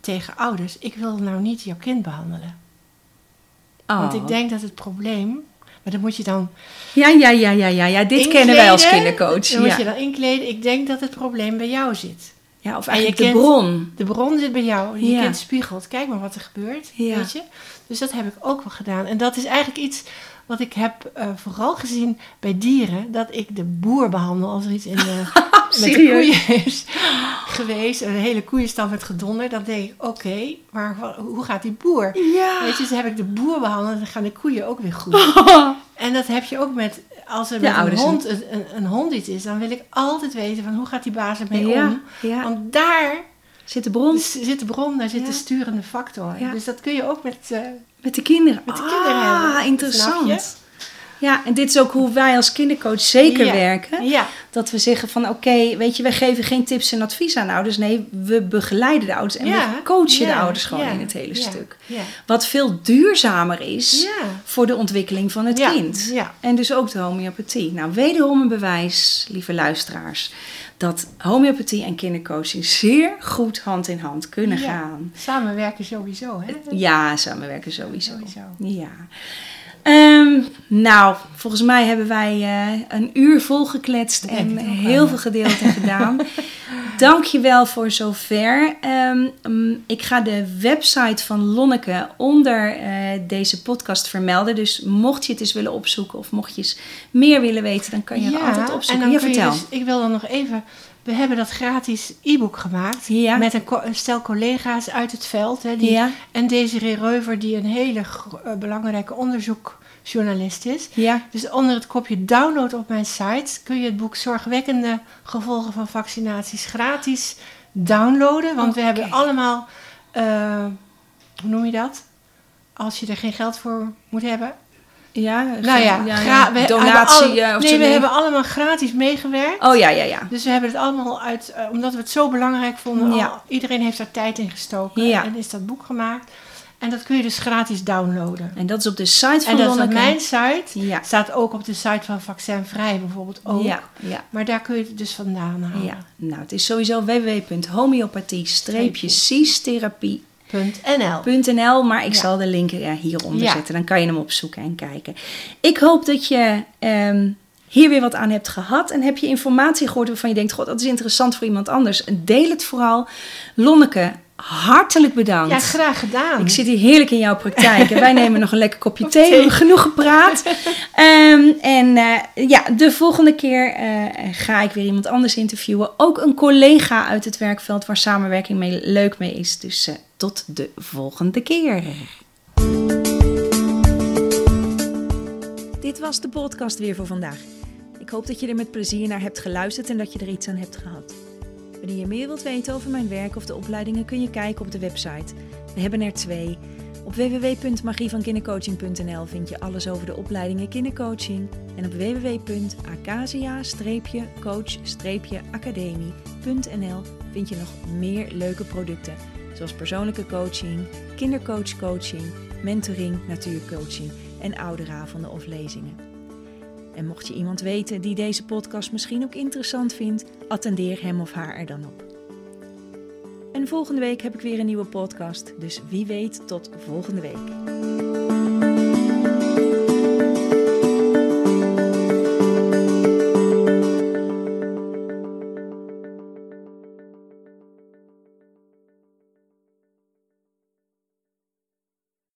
[SPEAKER 2] tegen ouders: ik wil nou niet jouw kind behandelen.
[SPEAKER 1] Oh.
[SPEAKER 2] Want ik denk dat het probleem. Maar dan moet je dan.
[SPEAKER 1] Ja, ja, ja, ja, ja, ja. Dit kennen wij als kindercoach.
[SPEAKER 2] Dan moet je dan inkleden. Ik denk dat het probleem bij jou zit.
[SPEAKER 1] ja, of
[SPEAKER 2] en je
[SPEAKER 1] eigenlijk de
[SPEAKER 2] kind-
[SPEAKER 1] bron.
[SPEAKER 2] De bron zit bij jou. Je
[SPEAKER 1] Ja.
[SPEAKER 2] kind spiegelt. Kijk maar wat er gebeurt.
[SPEAKER 1] Ja.
[SPEAKER 2] Weet je? Dus dat heb ik ook wel gedaan. En dat is eigenlijk iets wat ik heb eh, vooral gezien bij dieren. Dat ik de boer behandel als er iets in de, [laughs] met de koeien is geweest. Een hele koeienstal met gedonder. Dan denk ik, oké, maar hoe gaat die boer?
[SPEAKER 1] Ja.
[SPEAKER 2] Weet je, dus heb ik de boer behandeld. Dan gaan de koeien ook weer goed. [laughs] En dat heb je ook met, als er met een hond, een, een, hond iets is, dan wil ik altijd weten van hoe gaat die baas ermee
[SPEAKER 1] Ja,
[SPEAKER 2] om. Want daar
[SPEAKER 1] Zit de bron
[SPEAKER 2] zit de bron, daar zit
[SPEAKER 1] Ja.
[SPEAKER 2] de sturende factor. Dus dat kun je ook met, eh,
[SPEAKER 1] met de kinderen.
[SPEAKER 2] Met de kinderen
[SPEAKER 1] ah,
[SPEAKER 2] hebben.
[SPEAKER 1] interessant. Ja, en dit is ook hoe wij als kindercoach zeker
[SPEAKER 2] Ja.
[SPEAKER 1] werken.
[SPEAKER 2] ja,
[SPEAKER 1] Dat we zeggen van oké, weet je, wij geven geen tips en advies aan ouders. Nee, we begeleiden de ouders en
[SPEAKER 2] Ja,
[SPEAKER 1] we coachen de ouders gewoon in het hele stuk. Wat veel duurzamer is voor de ontwikkeling van het kind. En dus ook de homeopathie. Nou, wederom een bewijs, lieve luisteraars, dat homeopathie en kindercoaching zeer goed hand in hand kunnen
[SPEAKER 2] Ja.
[SPEAKER 1] gaan.
[SPEAKER 2] Samenwerken sowieso, hè?
[SPEAKER 1] Ja, samenwerken sowieso.
[SPEAKER 2] Sowieso.
[SPEAKER 1] Ja. Ehm, nou, volgens mij hebben wij eh, een uur volgekletst
[SPEAKER 2] Denk
[SPEAKER 1] en
[SPEAKER 2] ook
[SPEAKER 1] heel
[SPEAKER 2] ja.
[SPEAKER 1] veel gedeelte gedaan. [laughs] Dank je wel voor zover. Ehm, ik ga de website van Lonneke onder eh, deze podcast vermelden. Dus mocht je het eens willen opzoeken of mocht je eens meer willen weten, dan kan je het altijd
[SPEAKER 2] en
[SPEAKER 1] opzoeken.
[SPEAKER 2] dan
[SPEAKER 1] Ja,
[SPEAKER 2] kun je
[SPEAKER 1] vertel.
[SPEAKER 2] dus- ik wil dan nog even... We hebben dat gratis e-book gemaakt.
[SPEAKER 1] Ja.
[SPEAKER 2] Met een, stel collega's uit het veld. Hè, die,
[SPEAKER 1] Ja.
[SPEAKER 2] En Desiree Reuver, die een hele eh, belangrijke onderzoekjournalist is.
[SPEAKER 1] Ja,
[SPEAKER 2] Dus onder het kopje download op mijn site kun je het boek Zorgwekkende gevolgen van vaccinaties gratis downloaden. Want we
[SPEAKER 1] Oké.
[SPEAKER 2] hebben allemaal, eh, hoe noem je dat? Als je er geen geld voor moet hebben.
[SPEAKER 1] Ja,
[SPEAKER 2] Nou ja, we
[SPEAKER 1] donatie
[SPEAKER 2] alle-
[SPEAKER 1] eh, of
[SPEAKER 2] nee, we hebben allemaal gratis meegewerkt.
[SPEAKER 1] Oh ja, ja, ja.
[SPEAKER 2] Dus we hebben het allemaal uit, eh, omdat we het zo belangrijk vonden.
[SPEAKER 1] Ja.
[SPEAKER 2] al- iedereen heeft er tijd in gestoken
[SPEAKER 1] Ja.
[SPEAKER 2] en is dat boek gemaakt. En dat kun je dus gratis downloaden.
[SPEAKER 1] En dat is op de site van
[SPEAKER 2] En dat is op mijn site.
[SPEAKER 1] Ja.
[SPEAKER 2] Staat ook op de site van Vaccinvrij bijvoorbeeld ook.
[SPEAKER 1] Ja, ja.
[SPEAKER 2] Maar daar kun je het dus vandaan halen.
[SPEAKER 1] Ja, nou het is sowieso www.homeopathie-ciestherapie.nl,
[SPEAKER 2] .nl.
[SPEAKER 1] maar ik
[SPEAKER 2] Ja.
[SPEAKER 1] zal de link hieronder
[SPEAKER 2] Ja.
[SPEAKER 1] zetten. Dan kan je hem opzoeken en kijken. Ik hoop dat je ehm, hier weer wat aan hebt gehad en heb je informatie gehoord waarvan je denkt, god, dat is interessant voor iemand anders. Deel het vooral. Lonneke hartelijk bedankt.
[SPEAKER 2] Ja, graag gedaan.
[SPEAKER 1] Ik zit hier heerlijk in jouw praktijk en wij nemen nog een lekker kopje [laughs] thee. We hebben genoeg gepraat. [laughs] Ehm, en eh, ja, de volgende keer eh, ga ik weer iemand anders interviewen. Ook een collega uit het werkveld waar samenwerking mee, leuk mee is. Dus uh, tot de volgende keer. Dit was de podcast weer voor vandaag. Ik hoop dat je er met plezier naar hebt geluisterd en dat je er iets aan hebt gehad. Wanneer je meer wilt weten over mijn werk of de opleidingen kun je kijken op de website. We hebben er twee. Op www.magievankindercoaching.nl vind je alles over de opleidingen kindercoaching. En op www.acasia-coach-academie.nl vind je nog meer leuke producten. Zoals persoonlijke coaching, kindercoachcoaching, mentoring, natuurcoaching en ouderavonden of lezingen. En mocht je iemand weten die deze podcast misschien ook interessant vindt, attendeer hem of haar er dan op. En volgende week heb ik weer een nieuwe podcast, dus wie weet tot volgende week.